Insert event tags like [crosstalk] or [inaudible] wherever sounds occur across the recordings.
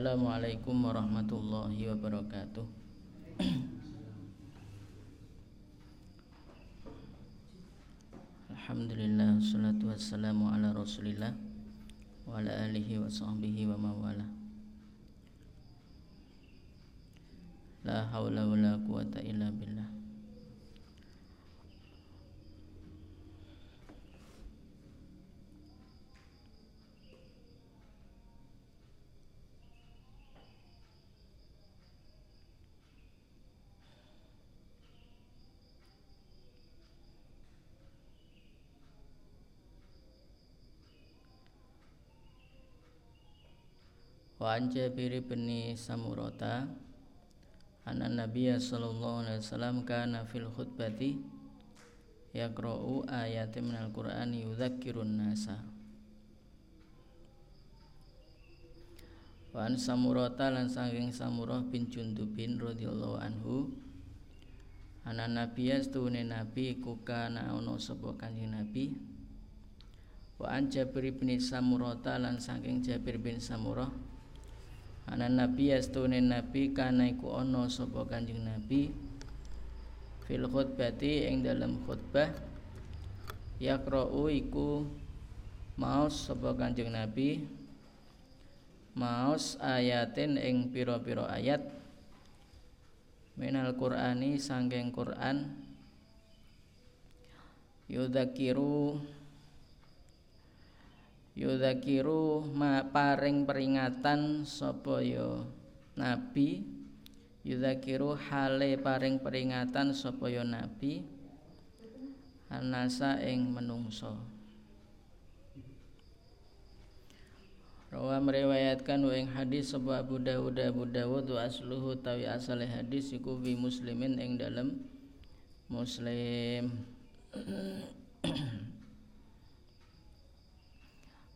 Assalamualaikum warahmatullahi wabarakatuh. Alhamdulillah Salatu wassalamu ala rasulillah Wa ala alihi wa sahbihi wa mawala La hawla wa la quwata illa billah Wa an Jabir bin Samurata anna Nabiya sallallahu alaihi wasallam kana fil khutbati yaqra'u ayatin minal Qur'ani yudzakkirun nasa. Wa an Samurata lan saking Samurah bin Jundubin radhiyallahu anhu Ana nabiya stune nabi iku kana ana sapa kanjeng nabi. Wa an Jabir bin Samurata lan saking Jabir bin Samurah ana nabi astune nabi kana iku ana sapa kanjeng nabi. Fil khutbati ing dalam khutbah yaqra'u iku maos sapa kanjeng nabi. Maos ayatin ing pira-pira ayat. Minal qur'ani sangking Quran. Yudzakiru yudzakiru ma paring peringatan sapa ya nabi? Yudzakiru hale paring peringatan sapa ya nabi? Anasa ing menungso Rawa meriwayatkan wa ing hadis sapa Abu Dawud Abu Dawud wa asluhu tawi asale hadis iku bi muslimin ing dalam muslim [clears throat]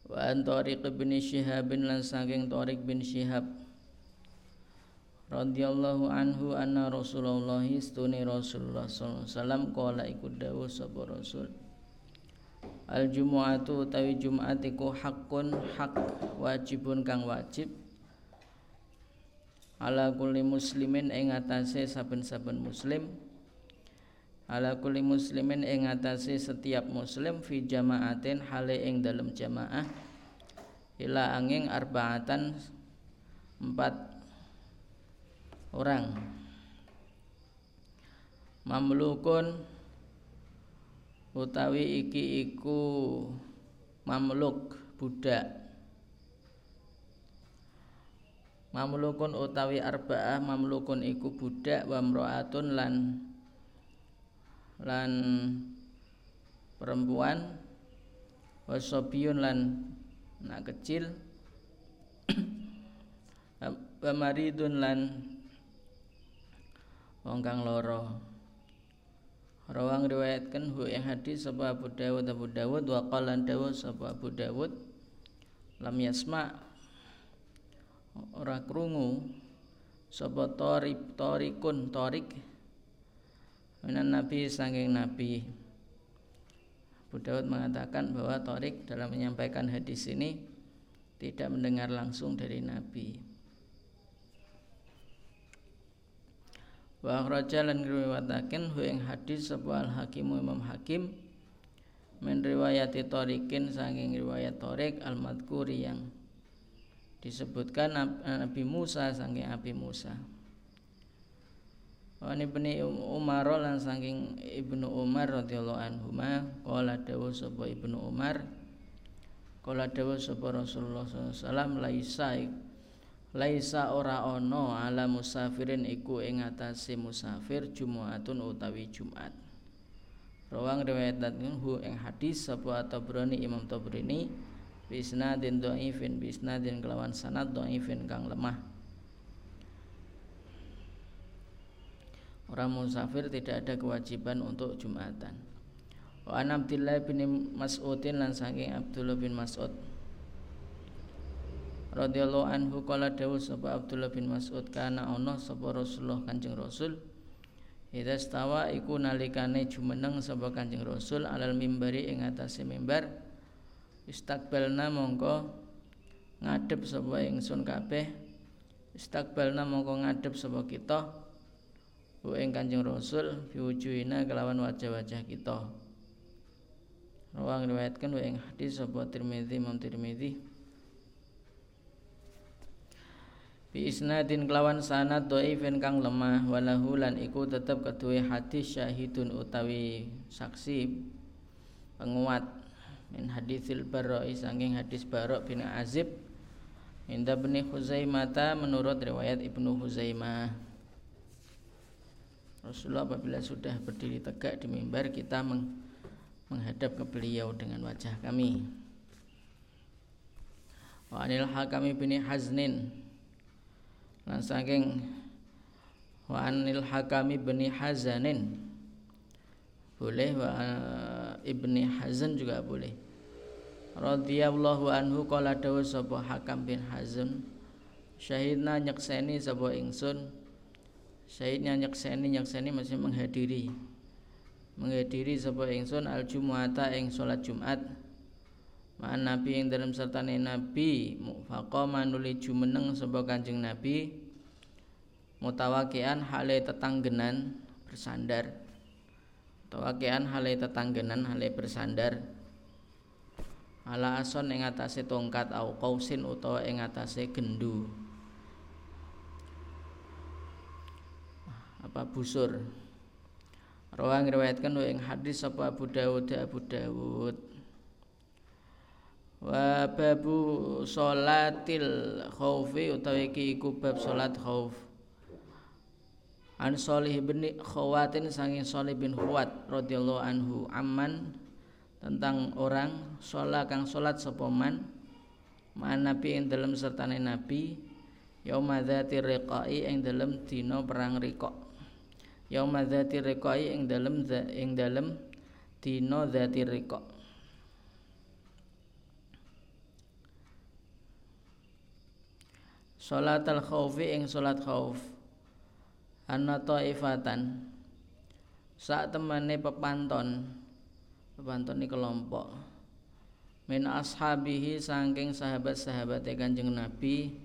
wa an Tariq bin Syihab lan saking Tariq bin Syihab radhiyallahu anhu anna Rasulullah istuni Rasulullah sallallahu alaihi wasallam qala iku dawuh sapa Rasul Al Jumu'atu tawi Jumat iku hakun hak wajibun kang wajib ala kulli muslimin ing atase saben-saben muslim ala kulli muslimin ing setiap muslim fi jamaatin hale ing dalam jamaah. Ila angin arbaatan empat orang. Mamlukun utawi iki iku mamluk budak. Mamlukun utawi arba'ah mamlukun iku budak wa lan lan perempuan wasobiun lan anak kecil [clears throat] pemaridun lan wong kang loro Rawang riwayatkan hu yang hadis sapa Abu Dawud Abu Dawud wa qala Dawud sapa Abu Dawud lam yasma ora krungu sapa torib torikun torik Minan Nabi sangking Nabi Abu Daud mengatakan bahwa Torik dalam menyampaikan hadis ini tidak mendengar langsung dari Nabi. Wa akhraja lan riwayataken hu ing hadis sapa Al Hakim Imam Hakim men riwayati Torikin saking riwayat Torik Al Madkuri yang disebutkan Nabi Musa saking Nabi Musa. Wa ibni Umar lan saking Ibnu Umar radhiyallahu anhu ma qala dawu sapa Ibnu Umar qala dawu sapa Rasulullah sallallahu laisa laisa ora ana ala musafirin iku ing atase musafir Jumatun utawi Jumat. Rawang riwayatkan hu ing hadis sapa Tabrani Imam Tabrani bisnadin dhaifin bisnadin kelawan sanad dhaifin kang lemah Orang musafir tidak ada kewajiban untuk Jumatan. Wa an Abdullah bin Mas'udin lan saking Abdullah bin Mas'ud. Radhiyallahu anhu kala dawuh sapa Abdullah bin Mas'ud kana ana sapa Rasulullah Kanjeng Rasul? Ida stawa iku nalikane jumeneng sapa Kanjeng Rasul alal mimbari ing atase mimbar. Istakbalna mongko ngadep sapa ingsun kabeh. Istakbalna mongko ngadep sapa kita wa ing Kanjeng Rasul biwujuhina kelawan wajah-wajah kita. Rawang riwayatkan wa ing hadis sapa Tirmizi Imam Tirmizi bi isnadin kelawan sanad dhaifin kang lemah walahu lan iku tetep keduwe hadis syahidun utawi saksi penguat. Min hadisil barra'i saking hadis barok bin azib. Inda bin Huzaimah menurut riwayat Ibnu Huzaimah Rasulullah apabila sudah berdiri tegak di mimbar kita menghadap ke beliau dengan wajah kami. Wa anil hakami bin Haznin. Lan saking wa anil hakami bani hazanin. Boleh wa ibni hazan juga boleh. Radhiyallahu anhu qala dawu sapa hakam bin hazan. Syahidna nyekseni sapa ingsun syahidnya nyekseni nyekseni masih menghadiri. Menghadiri sapa ingsun al jumuata ing salat Jumat. Ma'an Nabi yang dalam sertane Nabi Faqama nuli jumeneng sapa Kanjeng Nabi. Mutawakian hale tetanggenan bersandar. Mutawakian hale tetanggenan hale bersandar. Ala ason ing atase tongkat au qausin utawa ing atase gendu apa busur? Rawang riwayatkan ing hadis sapa Abu Dawud Abu Dawud. Wa babu salatil khaufi utawi iki iku bab salat khauf An Salih bin Khawatin sanging Salih bin Khuwat radhiyallahu anhu amman tentang orang sholat kang sholat sepoman man nabi ing dalam sertane nabi yauma dzati riqai ing dalam dina perang riqa yauma dzati riqai ing dalam ing dalam dina dzati riqa Salat al-khaufi ing salat khauf. Anna ta'ifatan. Sak temane pepanton. Pepanton ini kelompok. Min ashabihi saking sahabat-sahabat Kanjeng Nabi.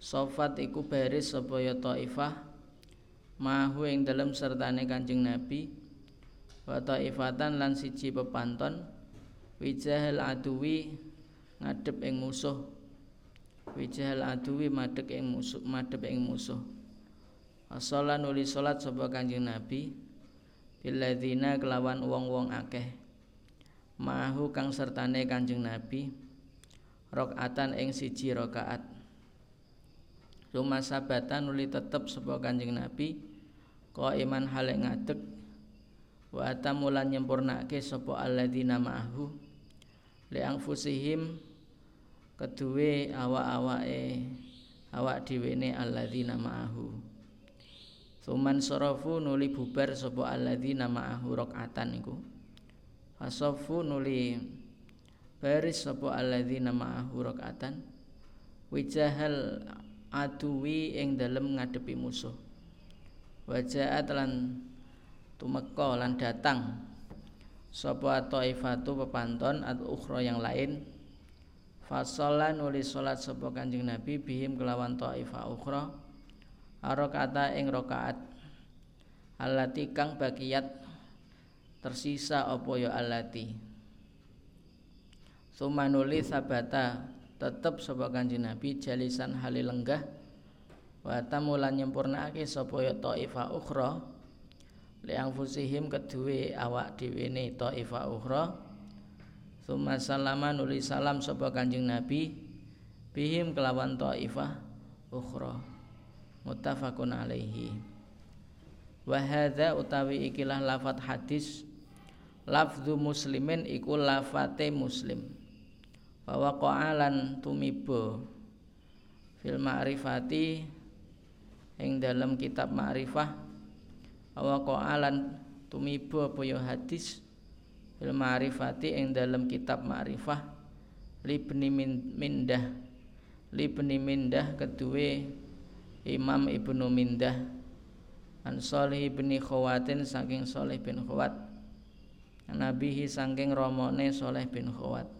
Sofat iku baris sapa ya ta'ifah. Mahu ing dalem sertane Kanjeng Nabi. Wa ta'ifatan lan siji pepanton. Wijahal aduwi ngadep ing musuh wijahal aduwi madhep ing musuh madhep ing musuh Asala nuli salat sapa Kanjeng Nabi biladzina kelawan wong-wong akeh mahu kang sertane Kanjeng Nabi rakaatan ing siji rakaat Ruma sabatan nuli tetep sapa Kanjeng Nabi iman hale ngadeg. Wa atamulan nyempurnake sapa alladzina ma'ahu. Li anfusihim kedue awak-awake awak dhewene alladzina ma'ahu. Suman sorofu nuli bubar sapa alladzina ma'ahu rakaatan iku. Fasofu nuli baris sapa alladzina ma'ahu rakaatan Wijahal aduwi ing dalem ngadepi musuh Wajahat lan tumeka lan datang. Sapa taifatu pepanton atau ukhra yang lain. Fasola nulis salat sapa Kanjeng Nabi bihim kelawan taifah ukhra. Arokata ing rakaat. Allati kang bakiyat tersisa apa ya allati? Sumanuli sabata tetep sapa Kanjeng Nabi jalisan halil lenggah wa tamulan nyempurnake sapa ya taifah ukhra. Liang fusihim kedue awak dhewe ne taifah ukhra. Suma salama nuli salam sapa Kanjeng Nabi. Bihim kelawan taifah ukhra. Muttafaqun alaihi. Wa hadza utawi ikilah lafat hadis lafzu muslimin iku lafate muslim. Bahwa qa'alan tumibo fil ma'rifati ing dalam kitab ma'rifah bahwa qa'alan tumibo apa ya hadis? Fil ma'rifati ing dalam kitab ma'rifah libni mindah. Libni mindah kedua Imam Ibnu Mindah. An Salih bin Khawatin saking Salih bin Khawat. Nabihi saking romone Salih bin Khawat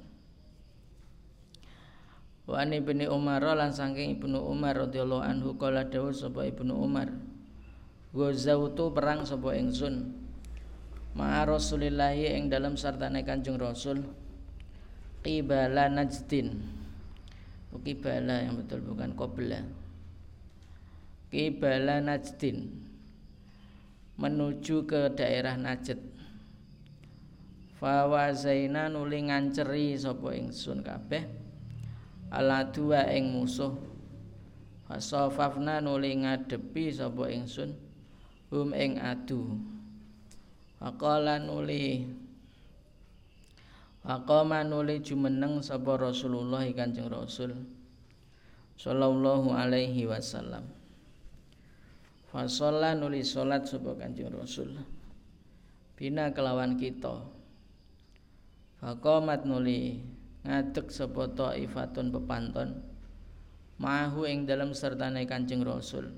Wa an Umar lan saking Ibnu Umar radhiyallahu anhu kala dawuh sapa Ibnu Umar Ghazautu perang sapa ingsun? Ma Rasulillah ing dalam sartane Kanjeng Rasul Qibala Najdin. Qibala yang betul bukan Qobla. Qibala Najdin Menuju ke daerah Najd. Fawazaina nuli nganceri sapa ingsun kabeh ala dua ing musuh. Fasafafna nuli ngadepi sapa ingsun? Hum ing adu. Faqala nuli. Faqama nuli jumeneng sapa Rasulullah Kanjeng Rasul sallallahu alaihi wasallam. Fasolla nuli salat sapa Kanjeng Rasul. Bina kelawan kita. Faqamat nuli ngadeg sapa taifatun pepanton mahu ing dalam sertane Kanjeng Rasul.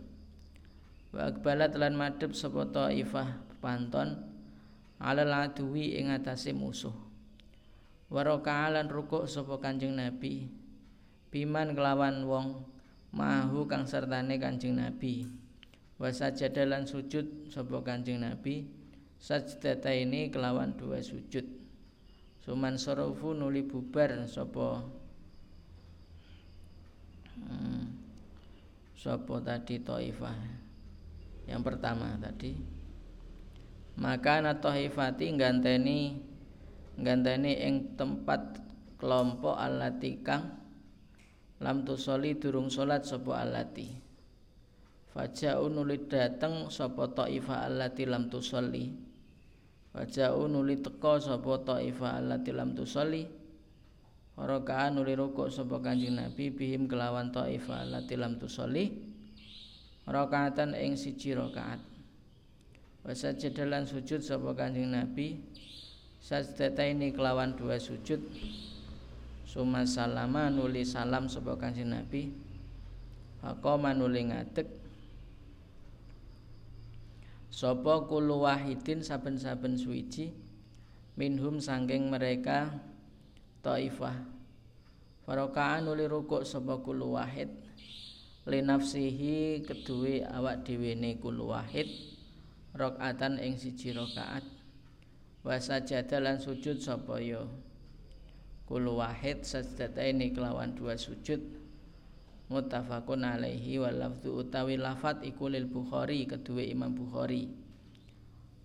Wa akbalat lan madhep sapa taifah pepanton ala aduwi ing atase musuh. Wa lan rukuk sapa Kanjeng Nabi biman kelawan wong mahu kang sertane Kanjeng Nabi. Wa sajadalan sujud sapa Kanjeng Nabi sajdata ini kelawan dua sujud Suman sorofu nuli bubar sopo hmm, Sopo tadi Taifah Yang pertama tadi. Maka Taifati ganteni Ganteni ing tempat kelompok alati kang lam tusoli durung solat sopo alati Faja'u nuli dateng sopo Taifah alati lam tusoli Waja'u nuli teka sapa Taifah allati lam tusalli. Raka'a nuli rukuk sapa Kanjeng Nabi bihim kelawan Taifah allati lam tusalli. Rakaatan ing siji rakaat. Wasajadalan sujud sapa Kanjeng Nabi. Sajdata ini kelawan dua sujud. Suma salama nuli salam sapa Kanjeng Nabi. Faqama nuli ngadeg Sopo kulu wahidin saben-saben suwiji minhum sangking mereka taifah. Farokaan uli rukuk sapa kulu wahid linafsihi kedue awak diwene kulu wahid rakaatan ing siji rakaat. Wa sajada lan sujud sapa yo kulu wahid sajdataini kelawan dua sujud muttafaqun alaihi wa lafzu utawi lafat iku lil Bukhari kedua Imam Bukhari.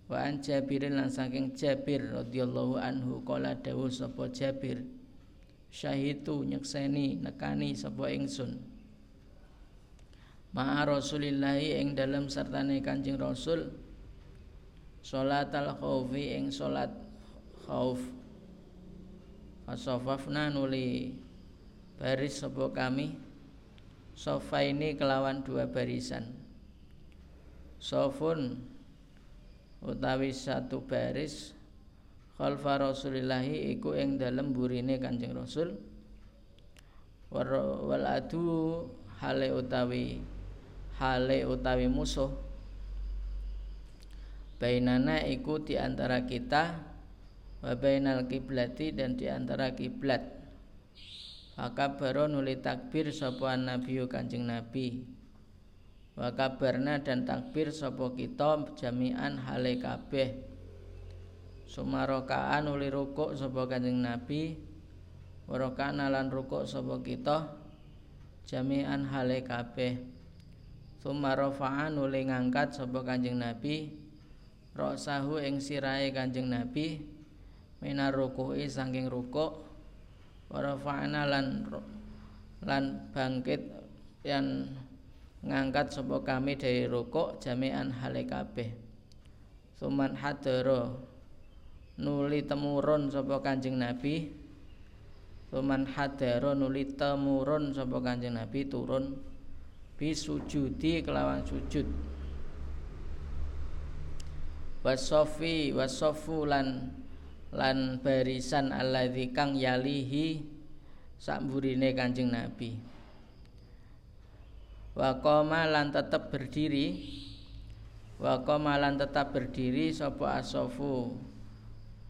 Wa an Jabir lan saking Jabir radhiyallahu anhu kala dawuh sapa Jabir syahidu nyekseni nekani sapa ingsun. Ma'a Rasulillahi ing dalam sertane Kanjeng Rasul salat al khaufi ing salat khauf. Fasafafna nuli baris sapa kami sofa ini kelawan dua barisan. Sofun utawi satu baris khalfa rasulillahi iku ing dalem burine kanjeng rasul. Wal adu hale utawi hale utawi musuh. Bainana iku di antara kita wa bainal kiblati dan di antara kiblat Akabaro nuli takbir sapa nabi Kanjeng Nabi. Wa kabarna dan takbir sapa kita jami'an hale kabeh. Sumarokaan nuli rukuk sapa Kanjeng Nabi. Warokana lan rukuk sapa kita jami'an hale kabeh. Sumarofa'an nuli ngangkat sapa Kanjeng Nabi. Roksahu ing sirahe Kanjeng Nabi minar ruku'i saking rukuk warafa'na lan lan bangkit yang ngangkat sapa kami dari rukuk jami'an hale kabeh. Suman hadara nuli temurun sapa Kanjeng Nabi. Suman hadara nuli temurun sapa Kanjeng Nabi turun bisujudi kelawan sujud. Wasofi wasofu lan barisan alladzi kang yalihi sakburine Kanjeng Nabi. Wa qoma lan tetep berdiri wa lan tetap berdiri sapa asofu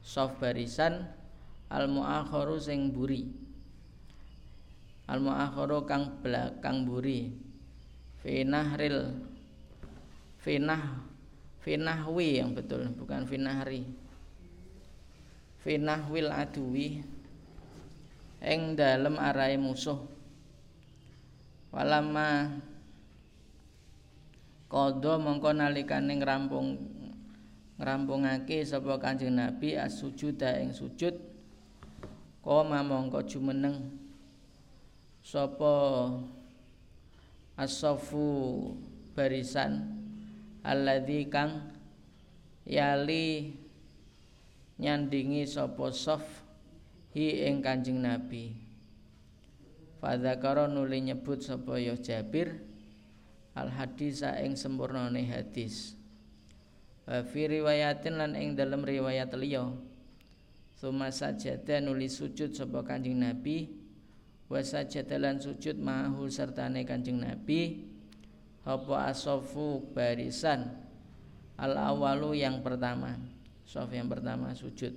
sof barisan al muakharu sing buri al muakhiru kang belakang buri finahril finah finahwi yang betul bukan finahri finahwil aduwi ing dalem arai musuh. Walama Kodo mongko nalikane ngrampung ngrampungake sapa Kanjeng Nabi as-sujuda ing sujud koma mongko jumeneng. Sapa as-safu barisan alladzi kang yali nyandingi sapa saf hi ing Kanjeng Nabi. Fadzakara nuli nyebut sapa ya Jabir al hadis ing sempurnane hadis. Wa fi riwayatin lan ing dalam riwayat liya. Suma sajada nuli sujud sapa Kanjeng Nabi wa sajada lan sujud mahu sertane Kanjeng Nabi. Apa asofu barisan al awalu yang pertama sof yang pertama sujud.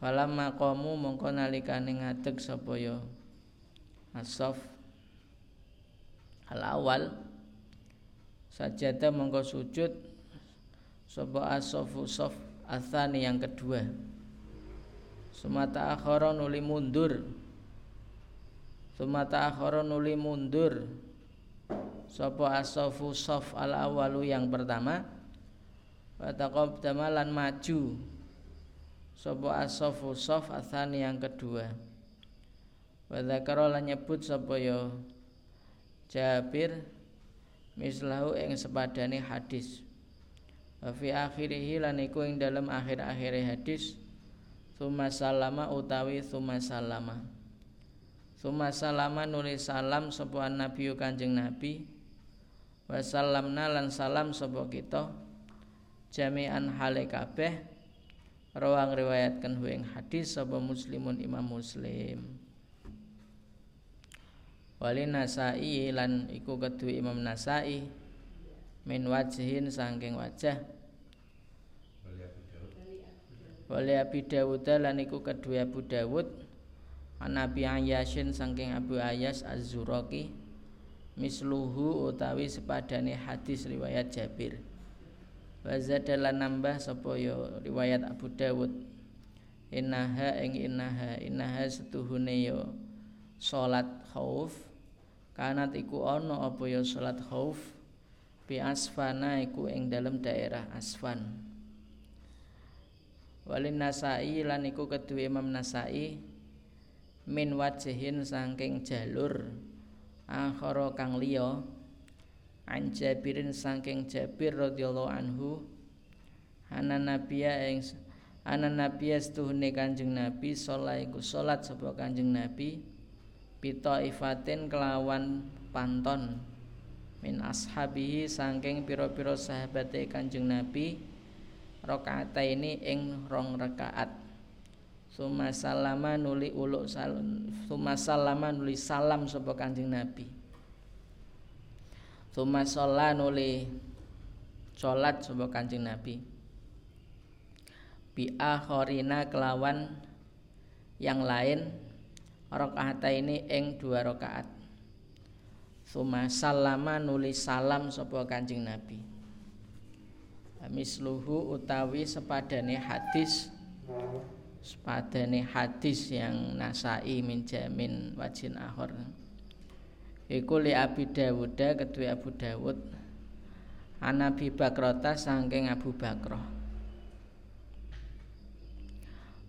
Falam maqamu mongko nalikane ngadeg sapa ya? Asof al awal Sajadah mongko sujud Soba asofu sof Athani yang kedua. Sumata akhara nuli mundur. Sumata akhara nuli mundur. Soba asofu sof al awalu yang pertama Wataqob damalan maju. Soba asofu sof Athani yang kedua. Wadakarola nyebut Soba yo Jabir mislahu ing sepadane hadis. Wa fi akhirih lan ing dalam akhir-akhir hadis. Summa salama utawi summa salama. Summa salama nulis salam sapa nabi kanjeng nabi. Wa salamna lan salam sapa kita jami'an hale kabeh. Rawang riwayatkan ing hadis sapa muslimun imam muslim? Wali Nasai lan iku kedua Imam Nasai min wajhin saking wajah. Wali Abi Dawud. Lan iku kedua Abu Dawud An Abi Ayyasin saking Abu Ayyas Az-Zuraki misluhu utawi sepadane hadis riwayat Jabir Wazadalan nambah sapa ya riwayat Abu Dawud. Innaha ing innaha innaha setuhune ya salat khauf. Kanat iku ana apa ya salat khauf? Bi asfana iku ing dalem daerah asfan. Walin nasai lan iku kedue Imam Nasai min wajhin saking jalur akhara kang liya an Jabirin saking Jabir radhiyallahu anhu ana nabiya ing ana nabiya Kanjeng Nabi salat iku salat sapa Kanjeng Nabi pita ifatin kelawan panton. Min ashabihi sangking piro-piro sahabate kanjeng Nabi rakaat ini ing rong rakaat. Suma salama nuli uluk salam Suma salama nuli salam sapa kanjeng Nabi Suma sholat nuli Sholat sapa kanjeng Nabi Bi akhorina kelawan Yang lain rakaat ini ing dua rakaat Suma salama nulis salam sapa Kanjeng Nabi. Misluhu utawi sepadane hadis sepadane hadis yang nasai min jamin wajin akhir. Iku li Abi Dawud kedua Abu Dawud. Anabi Bakrota sangking Abu Bakroh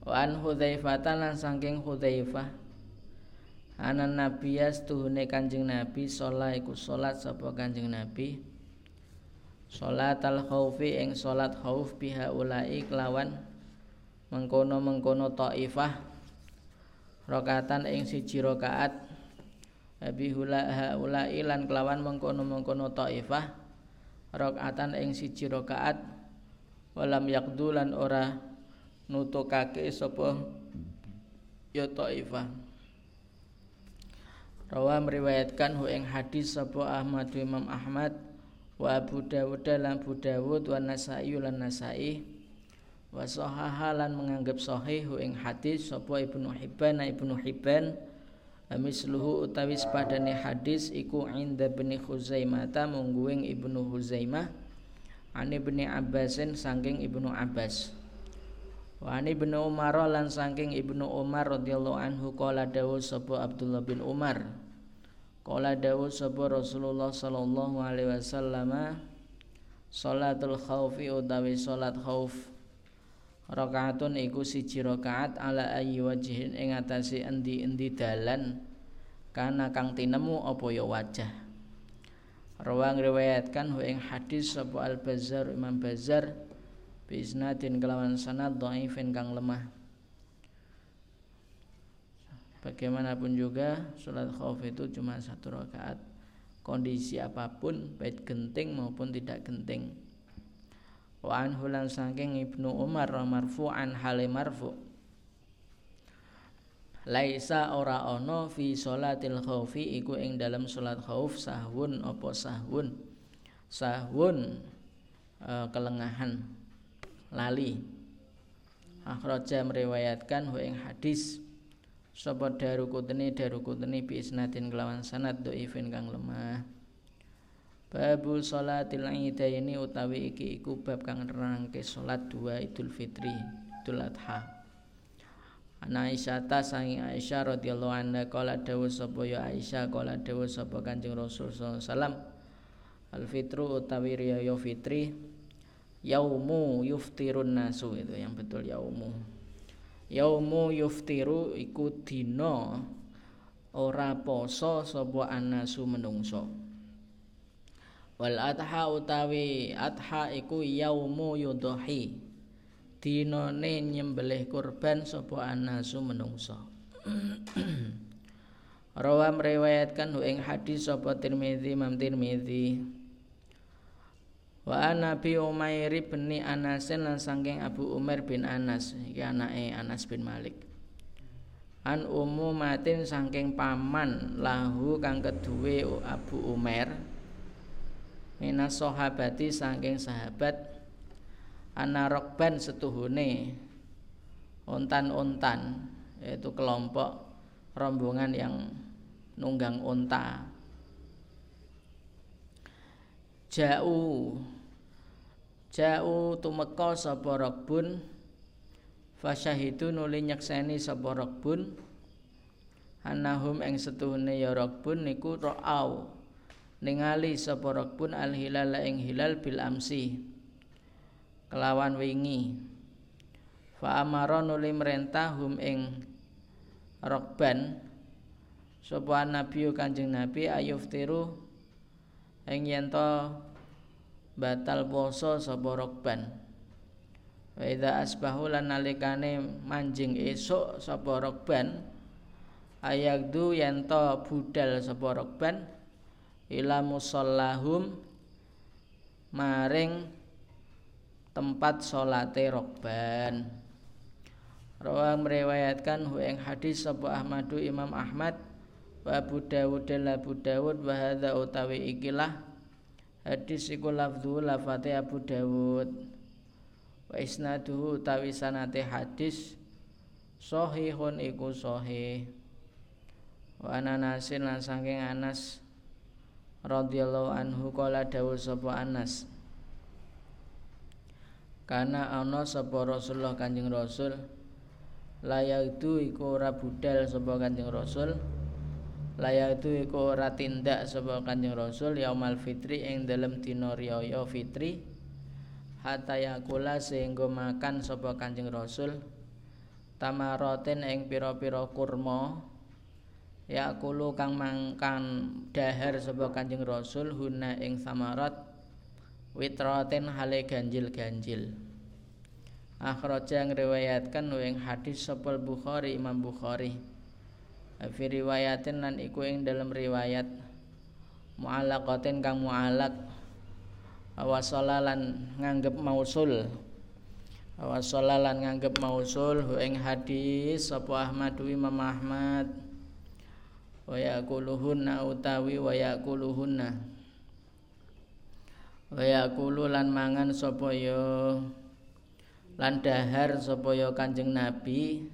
Wan Hudzaifah lan sangking Hudzaifah. Ana Nabi tuhune Kanjeng Nabi sholat iku sholat sapa Kanjeng Nabi? Sholat al khaufi ing sholat khauf biha ulai kelawan mengkono-mengkono taifah. Rakaatan ing siji rakaat Abi hula ulai lan kelawan mengkono-mengkono taifah rakaatan ing siji rakaat walam yakdulan ora nutukake sapa ya taifah. Rawa meriwayatkan hu ing hadis sapa Ahmad Imam Ahmad wa Abu Dawud lan Abu Dawud wa Nasai lan Nasai wa sahaha lan menganggap sahih hu ing hadis sapa Ibnu Hibban Ibnu Hibban Misluhu utawi sepadane hadis iku inda bani Khuzaimah ta mungguing Ibnu Huzaimah Ani ibni Abbasin saking Ibnu Abbas. Wa ani ibnu Umar lan saking Ibnu Umar radhiyallahu anhu qala dawu sapa Abdullah bin Umar. Qala dawu sapa Rasulullah sallallahu alaihi wasallam Salatul khaufi utawi salat khauf Rakaatun iku siji rakaat ala ayi wajihin ing atase endi-endi dalan kana kang tinemu apa ya wajah. Rawang riwayatkan hu ing hadis sapa Al Bazzar Imam Bazzar bi isnadin kelawan sanad dhaifin kang lemah. Bagaimanapun juga sholat khauf itu cuma satu rakaat. Kondisi apa pun baik genting maupun tidak genting wa anhu lan saking Ibnu Umar marfu'an hale marfu. Laisa ora ono fi sholatil khaufi iku ing dalam salat khauf sahwun apa sahwun? Sahwun e, kelengahan lali. Akhraja meriwayatkan wa ing hadis sapa darukutni darukutni bi isnadin kelawan sanad dhaifin kang lemah Babu sholatil idaini utawi iki iku bab kang nerangke salat dua Idul Fitri, Idul Adha. Ana Aisyah ta sangi Aisyah radhiyallahu anha kala dawuh sapa ya Aisyah kala dawuh sapa Kanjeng Rasul sallallahu Al fitru utawi riyaya fitri yaumu yuftirun nasu itu yang betul yaumu. Yaumu yuftiru iku dina ora poso sapa anasu menungso wal adha utawi adha iku yaumu yudhi. Dinane nyembelih kurban sapa anasu menungso [clears throat] Rawa meriwayatkan ing hadis sapa Tirmizi Imam Tirmizi Wa ana bi Umair bin Anas lan saking Abu Umar bin Anas. Iki anake Anas bin Malik. An ummu matin saking paman lahu kang keduwe Abu Umar minas sahabati saking sahabat ana rokban setuhune. Ontan-ontan yaitu kelompok rombongan yang nunggang unta. Jauh jauh tumeka sapa rokbun fasyahidu nuli nyekseni sapa rokbun anahum ing setuhune ya rokbun niku ra'au ningali sapa pun al hilal ing hilal bil amsi. Kelawan wingi. Fa amara nuli merentah hum ing rokban sapa nabi kanjeng nabi ayuftiru ing yen batal poso sapa rokban wa idza asbahu nalikane manjing esuk sapa rokban ayakdu yen budal sapa rokban ila musallahum maring tempat salate rokban. Rawa meriwayatkan hu ing hadis sapa Ahmadu Imam Ahmad wa Abu Dawud dan Abu Dawud wa hadza utawi ikilah. Hadis iku lafdhu lafate Abu Dawud. Wa isnaduhu utawi sanate hadis sahihun iku sahih. Wa ananasin lan saking Anas radhiyallahu anhu kala dawuh sapa Anas. Karena ana sapa Rasulullah Kanjeng Rasul layak itu iku ora budal sapa Kanjeng Rasul layak itu iku ora tindak sapa Kanjeng Rasul yaumal fitri ing dalem dina riyaya fitri hatta yakula sehingga makan sapa Kanjeng Rasul tamaroten ing pira-pira kurma ya kulu kang mangkan dahar sapa Kanjeng Rasul huna ing samarat witraten hale ganjil-ganjil. Akhraja ngriwayatkan ing hadis sapa Bukhari Imam Bukhari. Fi riwayatin lan iku ing dalam riwayat. Mu'allaqatin kang mu'allaq. Wasalalan nganggep mausul. Wasalalan nganggep mausul ing hadis sapa Ahmad Imam Ahmad wa yakuluhunna utawi wa yakuluhunna wa lan mangan sapa ya? Lan dahar sapa ya Kanjeng Nabi?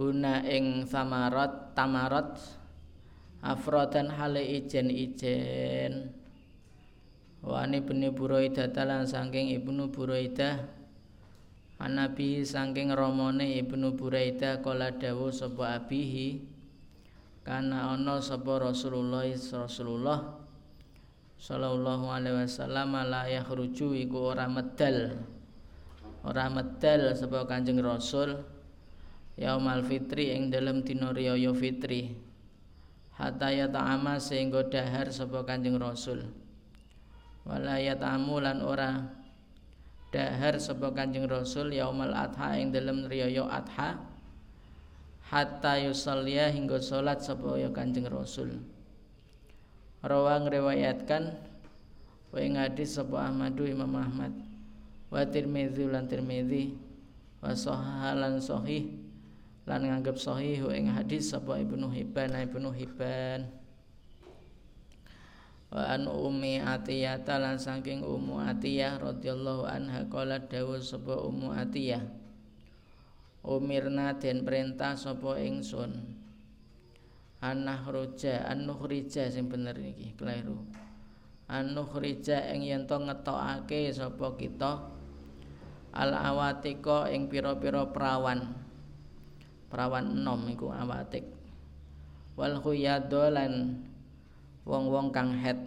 Huna ing samarat tamarat afrodan hale ijen-ijen. Wa ani ibnu Buraidah lan saking ibnu Buraidah Anabi saking romone ibnu Buraidah kala dawu sapa abihi kana ana sapa Rasulullah Rasulullah sallallahu alaihi wasallam la yakhruju iku ora medal. Ora medal sapa Kanjeng Rasul yaumal fitri ing dalem dina riyaya fitri. Hatta ya ta'ama sehingga dahar sapa Kanjeng Rasul. Wala yatamu lan ora dahar sapa Kanjeng Rasul yaumal adha ing dalem riyaya adha hatta yusalliya hingga salat sapa ya Kanjeng Rasul. Rawang riwayatkan wa ing hadis sapa Ahmadu Imam Ahmad wa Tirmidzi lan Tirmidzi wa sahalan sahih lan nganggep sahih ing hadis sapa Ibnu Hibban Ibnu Hibban. Wa an ummi atiyah lan saking ummu atiyah radhiyallahu anha qala dawu sapa ummu atiyah umirna den perintah sapa ingsun? Anah roja anuhrija sing bener iki keliru. Anuhrija ing yen to ngetokake sapa kita? Al awatika ing pira-pira perawan. Perawan enom iku awatik. Wal khuyadlan wong-wong kang head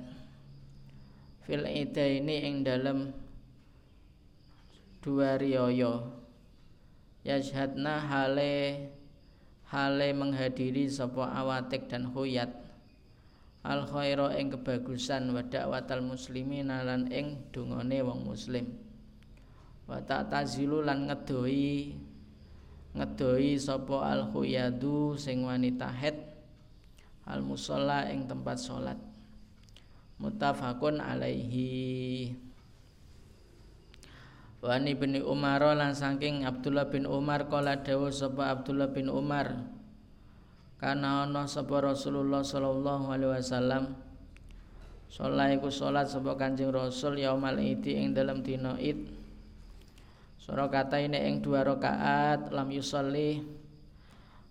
fil ini ing dalem dua riyaya yashhadna hale hale menghadiri sapa awatik dan huyat al khaira ing kebagusan wa dakwatal muslimin lan ing dungane wong muslim. Wa tazilu lan ngedoi ngedoi sapa al khuyadu sing wanita head al musalla ing tempat salat muttafaqun alaihi wa ni bin Umar lan saking Abdullah bin Umar kala dawuh sapa Abdullah bin Umar. Kana ana sapa Rasulullah sallallahu alaihi wasallam. Salat iku salat sapa Kanjeng Rasul yaumal idi ing dalam dina Id. Sura kata ini ing dua rakaat lam yusolli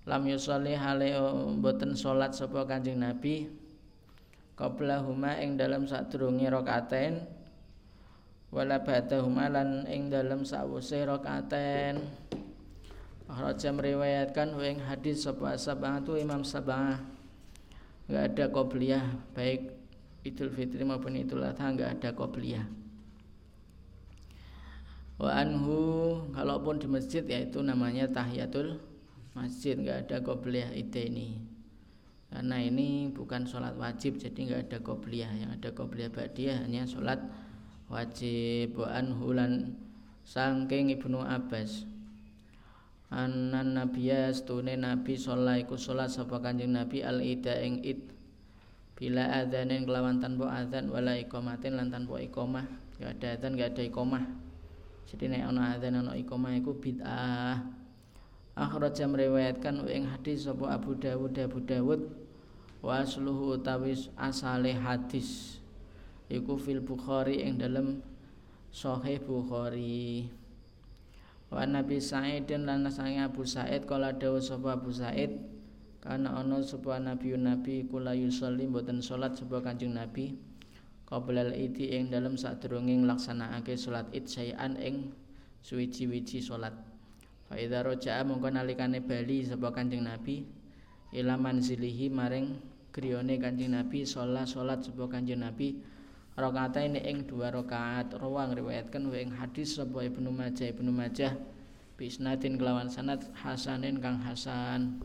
lam yusolli hale mboten salat sapa Kanjeng Nabi. Qabla huma ing dalam sadurunge rakaaten wala huma lan ing dalam sawuse rakaaten Raja meriwayatkan ing hadis sapa sabah itu Imam Sabah. Enggak ada qobliyah baik Idul Fitri maupun Idul Adha enggak ada qobliyah. Wa anhu kalaupun di masjid yaitu namanya tahiyatul masjid nggak ada qobliyah ini karena ini bukan sholat wajib jadi nggak ada qobliyah. Yang ada qobliyah ba'diyah hanya sholat wajib wa hulan sangking ibnu abbas. Anan nabiya stune nabi sholat iku sholat sapa kanjeng nabi al ida ing id. Bila adanin kelawan tanpa adzan wala ikomatin lan tanpa ikomah gak ada adzan gak ada ikomah jadi nek ana adzan ana ikomah iku bid'ah. Akhraja meriwayatkan ing hadis sapa Abu Dawud Abu Dawud wa asluhu asale hadis iku fil Bukhari ing dalem Sahih Bukhari. Wa Nabi Sa'id dan lan sange Abu Sa'id kala dawuh sapa Abu Sa'id karena ana sapa nabi nabi kula yusolli mboten salat sapa Kanjeng Nabi qabla iti ing dalem sadurunge nglaksanakake salat id sayan ing suwiji-wiji salat. Fa idza raja'a mongko nalikane bali sapa Kanjeng Nabi ila manzilihi maring griyane Kanjeng Nabi sholat salat sapa Kanjeng Nabi rakaat ini ing dua rakaat. Rawang riwayatkan wa ing hadis sapa Ibnu Majah. Ibnu Majah bisnatin kelawan sanad hasanin kang hasan.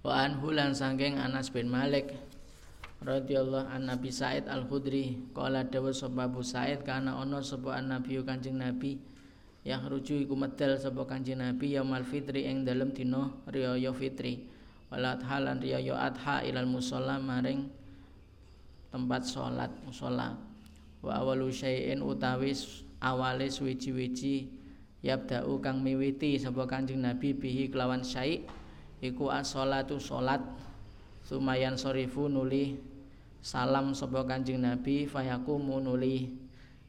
Wa anhu lan sangking Anas bin Malik radhiyallahu an Nabi Said Al Khudri qala dawu sapa Abu Said kana ana sapa Nabi Kanjeng Nabi yang ruju iku medal sapa Kanjeng Nabi yaumul fitri ing dalem dina riyaya fitri. Walat halan riyaya adha ilal musalla maring tempat salat musala wa awalu syai'in utawi awale suwiji-wiji yabda'u kang miwiti sapa Kanjeng Nabi bihi kelawan syai' iku as-shalatu salat sumayan sorifu nuli salam sapa Kanjeng Nabi fayakumu nuli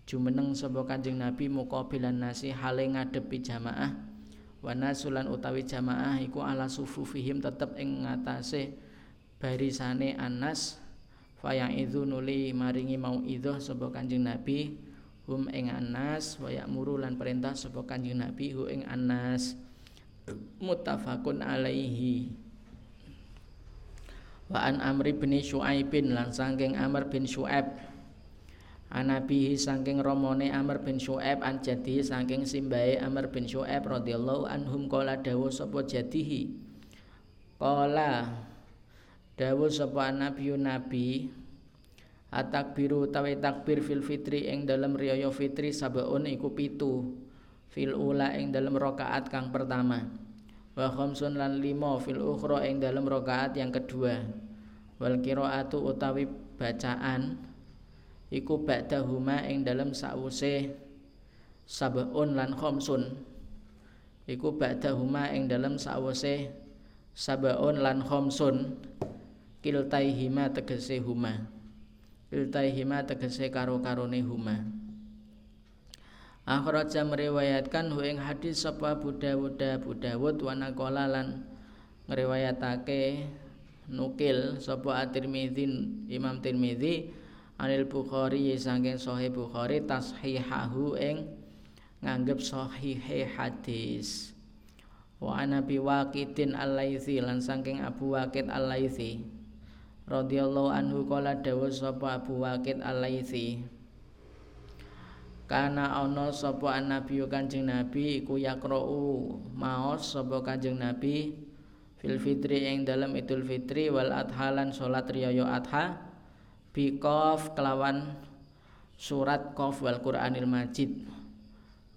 jumeneng sapa Kanjeng Nabi muqabilan nasi hale ngadepi jamaah. Wanasulan utawi jamaah iku ala sufufihim tetep ing ngatasé barisane Anas fayang itu nuli maringi mau idhoh sapa Kanjeng Nabi hum ing Anas wa muru lan perintah sapa Kanjeng Nabi hu ing Anas. Muttafaqun alaihi. Wa an Amri bin Syuaibin lan saking Amr bin Syuaib. Anabihi saking romone Amr bin Syu'aib an jadihi saking simbahe Amr bin Syu'aib radhiyallahu anhum qala dawu sapa jadihi. Qala dawu sapa nabi nabi atakbiru utawi takbir fil fitri ing dalem riyaya fitri sabaun iku pitu fil ula ing dalem rakaat kang pertama wa khamsun lan lima fil ukhra ing dalem rakaat yang kedua wal qiraatu utawi bacaan iku ba'dahuma ing dalem sawuse sabun lan khamsun iku ba'dahuma ing dalem sawuse sabun lan khamsun kiltaihima tegese huma. Kiltaihima tegese karo-karone huma. Akhraja meriwayatkan hu ing hadis sapa Abu Dawud Abu Dawud wa naqala lan ngriwayatake nukil sapa At-Tirmidzi Imam Tirmidzi Anil Bukhari saking Sahih Bukhari tashihahu ing nganggep sahih hadis. Wa ana bi Waqidin Al-Laitsi lan saking Abu Waqid Al-Laitsi radhiyallahu anhu kala dawuh sapa Abu Waqid Al-Laitsi Kana ana sapa Nabi Kanjeng Nabi iku yaqra'u maos sapa Kanjeng Nabi fil fitri ing dalam Idul Fitri wal adha lan salat riyaya adha bikof kelawan surat kof wal Qur'anil Majid.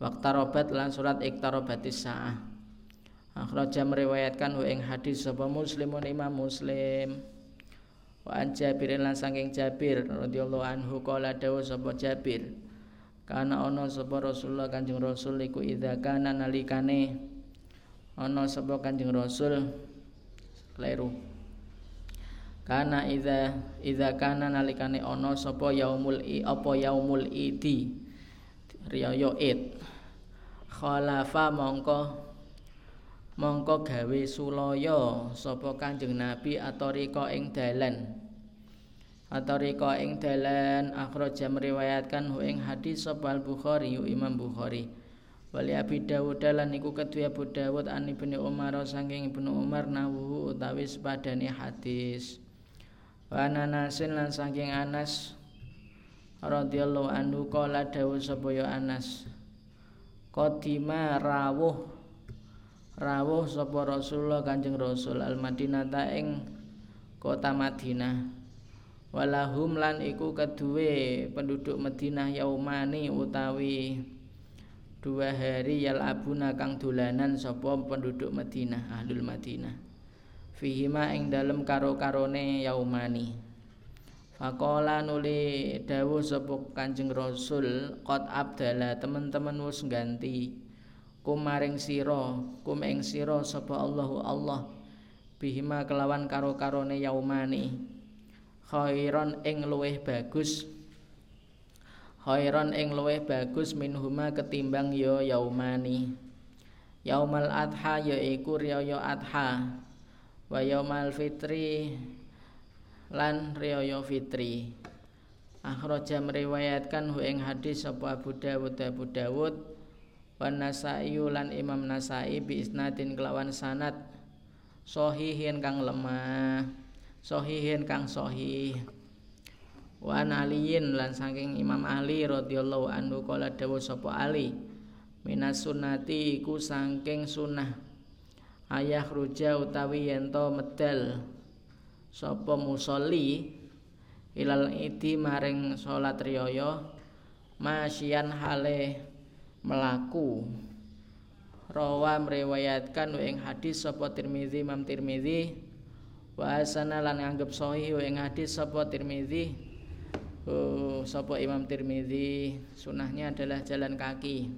Robat lan surat iktarobatis sa'ah. Akhraja meriwayatkan hu ing hadis sapa muslimun imam muslim wa an Jabir lan saking Jabir radhiyallahu anhu qala dawu sapa Jabir. Kana ana sapa Rasulullah Kanjeng Rasul iku idza kana nalikane. Ana sapa Kanjeng Rasul? Kleru. Kana idza idza kana nalikane ana sapa yaumul i apa yaumul idi? Riyaya id khalafa mongko mongko gawe sulaya sapa Kanjeng Nabi atorika ing dalan. Atorika ing dalan akhraja meriwayatkan ing hadis sapa Al Bukhari Imam Bukhari. Wali Abi Dawud lan iku kedua Abu Dawud an Ibnu Umar saking Ibnu Umar nawu utawi sepadane hadis. Wa Anasin lan saking Anas radhiyallahu anhu kala dawuh sapa ya Anas Qadima rawuh rawuh sapa Rasulullah Kanjeng Rasul al Madinah ing kota Madinah. Walahum lan iku kedue penduduk Madinah yaumani utawi dua hari yal abuna kang dolanan sapa penduduk Madinah ahlul Madinah. Fihima ing dalem karo-karone yaumani. Fakola nuli dawuh sapa Kanjeng Rasul qad abdala teman-teman wis ganti kumaring sira kum ing sira sapa Allahu Allah bihima kelawan karo-karone yaumani. Khairon ing luweh bagus. Khairon ing luweh bagus minhuma ketimbang ya yaumani. Yaumal adha yaiku riyaya adha wa yaumal fitri lan riyaya fitri. Akhraja meriwayatkan hu ing hadis sapa Abu Dawud Abu Dawud wa Nasa'i lan Imam Nasa'i bi isnadin kelawan sanad. Sahihin kang lemah. Sahihin kang sahih. Wa aliyin lan saking Imam Ali radhiyallahu anhu kala dawuh sapa Ali minas sunnati iku saking sunnah. Ayah ruja utawi yento medal. Sapa musolli ilal idi maring salat riyaya masyian hale melaku rawa meriwayatkan ing hadis sapa Tirmizi Imam Tirmizi. Wa asana lan nganggep sahih ing hadis sapa Tirmizi. Oh, sapa Imam Tirmizi. Sunahnya adalah jalan kaki.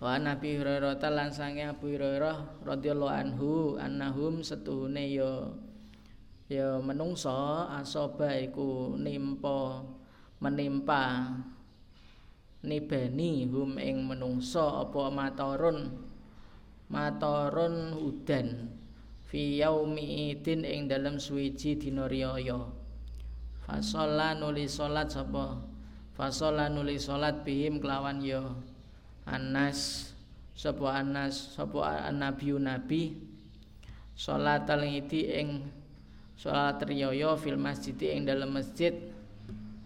Wa Nabi Hurairah lan sange Abu Hurairah radhiyallahu anhu annahum setuhune ya ya menungso asoba iku nimpa menimpa nibani hum ing menungso apa matorun matorun udan fi yaumi idin ing dalam suwiji dina riyaya. Fasalla nuli salat sapa? Fasalla nuli salat bihim kelawan ya anas sapa anas sapa nabi nabi salat ngidi ing salat riyaya fil masjid ing dalam masjid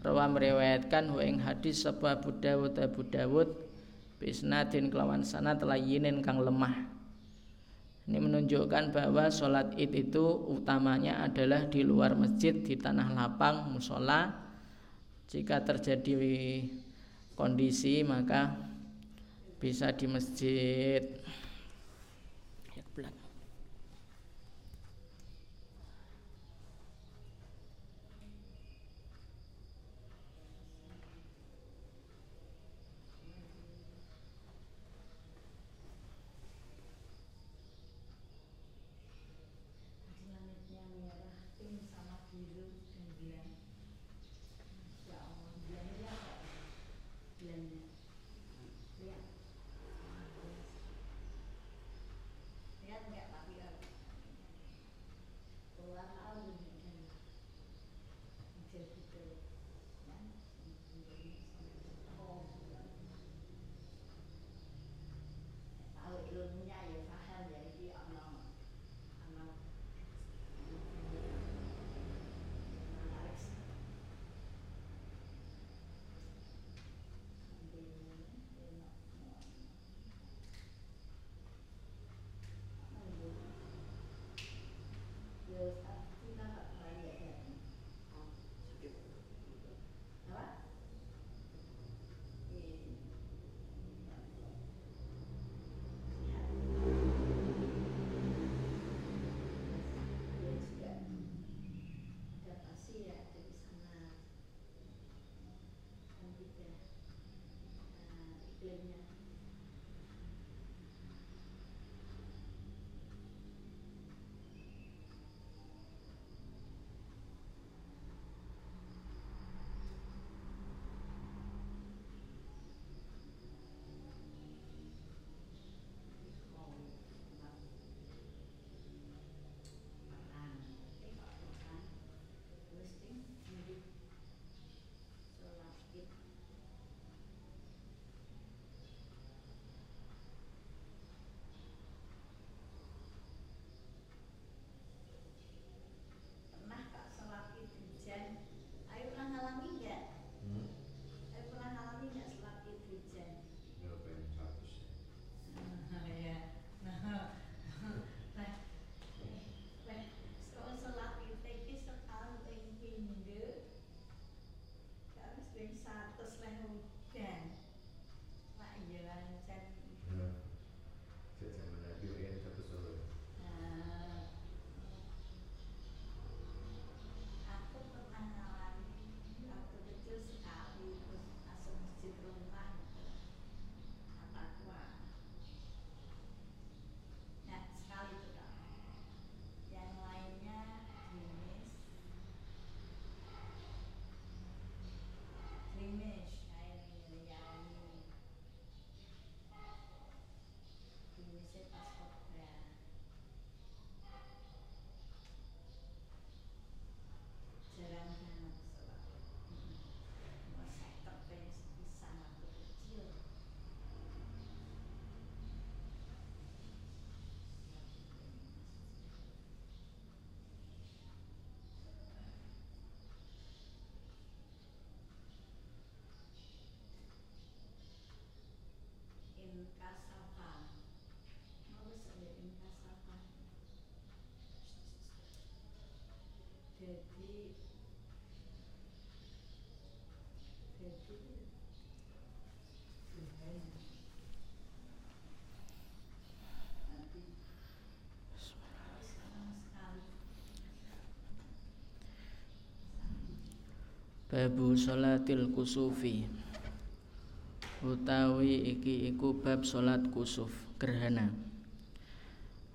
rawa meriwayatkan hu ing hadis sapa Abu Dawud. Abu Dawud bisnadin kelawan sanad layinin kang lemah. Ini menunjukkan bahwa sholat id itu utamanya adalah di luar masjid di tanah lapang musola. Jika terjadi kondisi maka bisa di masjid Babu salatil kusufi. Utawi iki iku bab salat kusuf gerhana.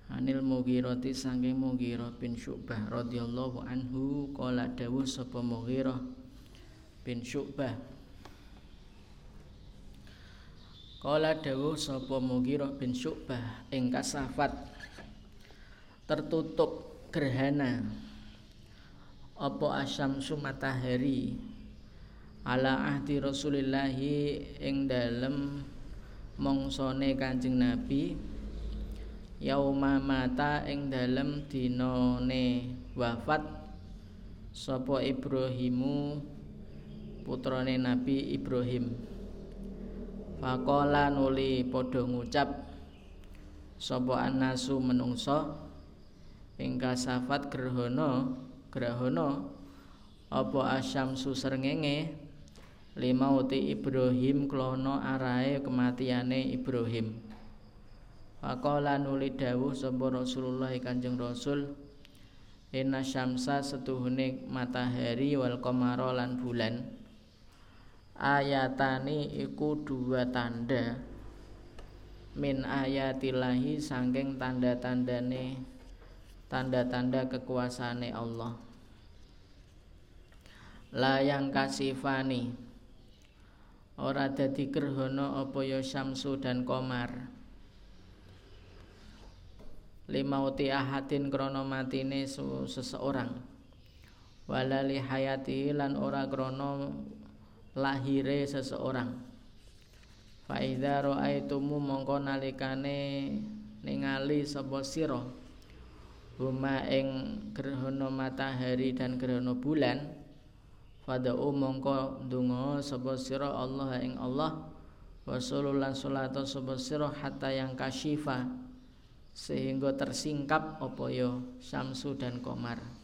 Anil Mughirati saking Mughirah bin Syu'bah radhiyallahu anhu qala dawuh sapa Mughirah bin Syu'bah Kala dawuh sapa Mughirah bin Syu'bah ing kasafat. Tertutup gerhana. Apa asyamsu matahari ala ahdi Rasulillahi ing dalem mongsone Kanjeng Nabi. Yauma mata ing dalem dinane wafat. Sapa Ibrahimu putrane Nabi Ibrahim Faqala nuli padha ngucap sapa anasu menungso ing kasafat grahana grahana apa asyamsu srengenge? Limauti Ibrahim klono arahe kematiane Ibrahim. Faqala nuli dawuh sapa Rasulullah Kanjeng Rasul Inna syamsa setuhune matahari wal qamara lan bulan ayatani iku dua tanda. Min ayatillahi saking tanda-tandane tanda-tanda kekuasaane Allah. Layang kasifani. Ora dadi gerhana apa ya syamsu dan komar limauti ahadin krana matine seseorang. Walali hayati lan ora krana lahire seseorang. Fa idza raaitumu mongko nalikane ningali sapa sira? Huma ing gerhana matahari dan gerhana bulan fadau mongko ndonga sapa sira Allah ing Allah wa sallallahu salatu sapa sira hatta yang kasyifa sehingga tersingkap apa ya Samsu dan Komar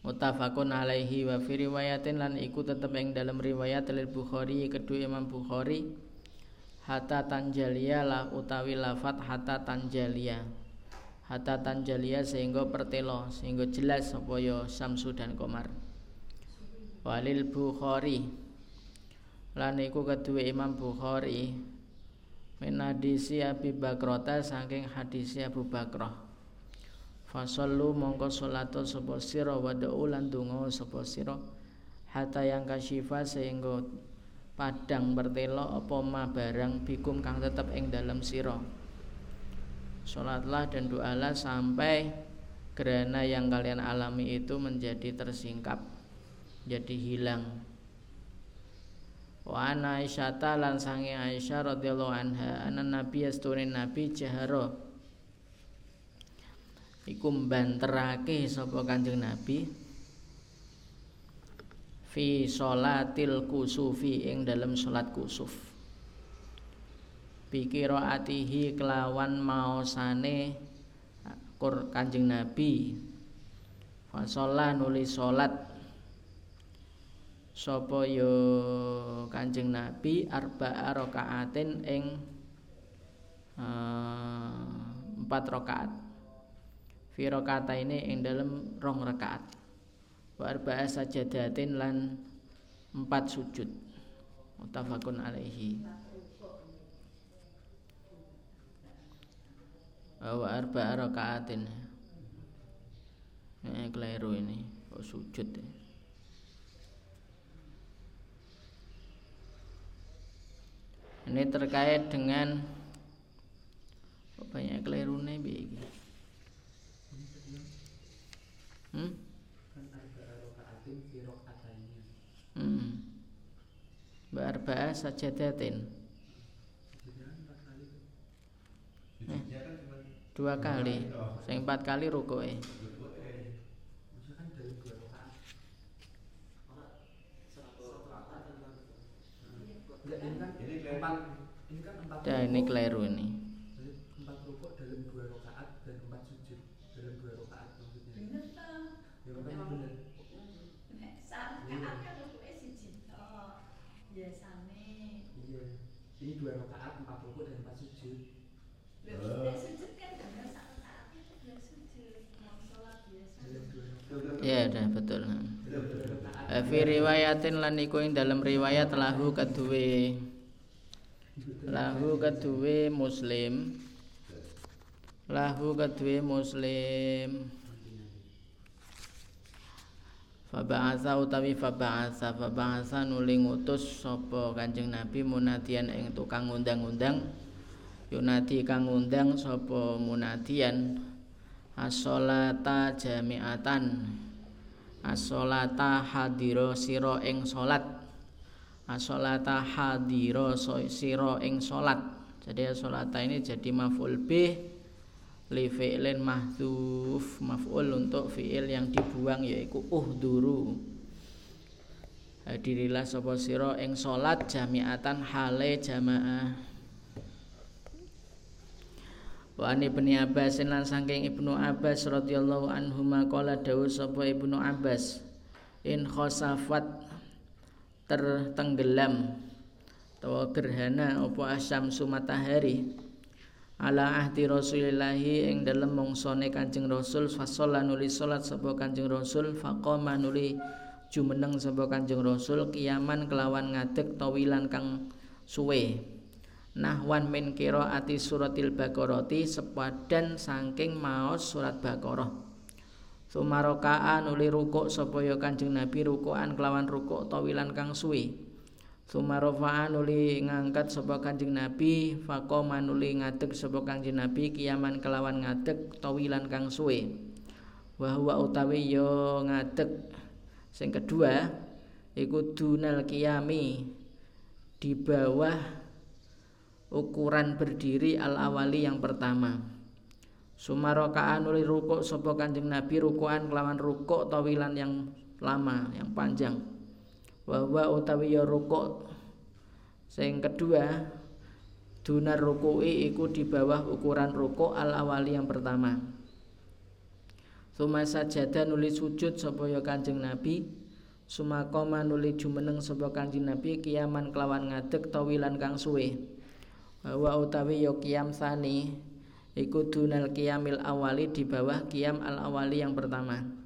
Mutafakun alaihi wa fi riwayatin lan iku tetep ing dalam riwayat Al Bukhari kedua Imam Bukhari hatta tanjalia lah utawi lafat hatta tanjalia hatta tanjalia sehingga pertelo sehingga jelas apa ya Samsu dan Komar walil Bukhari. Lan iku kedua Imam Bukhari min hadisi Abi Bakrota saking hadisi Abu Bakrah Fasallu mongko salatu sapa sira wa lan donga sapa sira. Hatta yang kasyifa sehingga padang bertelo apa ma barang bikum kang tetep ing dalam sira. Salatlah dan doalah sampai gerhana yang kalian alami itu menjadi tersingkap jadi hilang. Wa ana Aisyah lan sange Aisyah radhiyallahu anha anan nabi asturin nabi jahara iku mbanterake sapa Kanjeng Nabi? Fi sholatil kusufi ing dalam salat kusuf. Atihi kelawan maosane kur Kanjeng Nabi. Fasola nuli salat sapa yo Kanjeng Nabi? Arba rakaatin ing uh, empat rakaat fi ini ing dalem rong rakaat. Wa arba'a sajadatin lan empat sujud. Mutafakun alaihi. Wa arba'a rakaatin. Eh keliru ini. Oh, sujud ya. ini terkait dengan banyak keliru nih Hmm? Hmm. Sajadatin. Eh, dua kali. Sing empat kali rukuke. Ya ini keliru ini. Fi riwayatin lan iku ing dalam riwayat lahu kedue. Lahu kedue muslim. Lahu kedue muslim. Faba'atha utawi faba'atha faba'atha nuli ngutus sapa Kanjeng Nabi munadian ing tukang ngundang-undang. Yunadi kang ngundang sapa munadian. As-sholata jami'atan as-sholata hadira sira ing salat. As-sholata hadira sira ing jadi as-sholata ini jadi maf'ul bih li fi'lin mahdhuf maf'ul untuk fi'il yang dibuang yaitu uhduru. Hadirilah sapa sira ing salat jami'atan hale jamaah Wa ani ibni Abbas lan saking Ibnu Abbas radhiyallahu anhu maqala dawuh sapa Ibnu Abbas in khosafat tertenggelam atau gerhana apa asyamsu matahari ala ahdi rasulillahi ing dalem mongsone Kanjeng Rasul fasalla nuli salat sapa Kanjeng Rasul faqama nuli jumeneng sapa Kanjeng Rasul kiaman kelawan ngadeg tawilan kang suwe nahwan min ati suratil baqarati sepadan saking maos surat baqarah. Sumarokaan nuli rukuk sapa ya Kanjeng Nabi rukukan kelawan rukuk tawilan kang suwe. Sumarofa'an nuli ngangkat sapa Kanjeng Nabi faqoma nuli ngadeg sapa Kanjeng Nabi kiaman kelawan ngadeg tawilan kang suwe. Wa huwa utawi yo ngadeg. Sing kedua iku dunal kiami di bawah ukuran berdiri al awali yang pertama. Sumarokaan nuli rukuk sapa Kanjeng Nabi rukukan kelawan rukuk tawilan yang lama yang panjang. Bahwa utawi ya rukuk. Sing kedua dunar ruku'i iku di bawah ukuran rukuk al awali yang pertama. Suma sajada nuli sujud sapa ya Kanjeng Nabi. Sumakoma nuli jumeneng sapa Kanjeng Nabi kiaman kelawan ngadeg tawilan kang suwe bahwa utawi ya kiam sani iku dunal kiamil awali di bawah kiam al awali yang pertama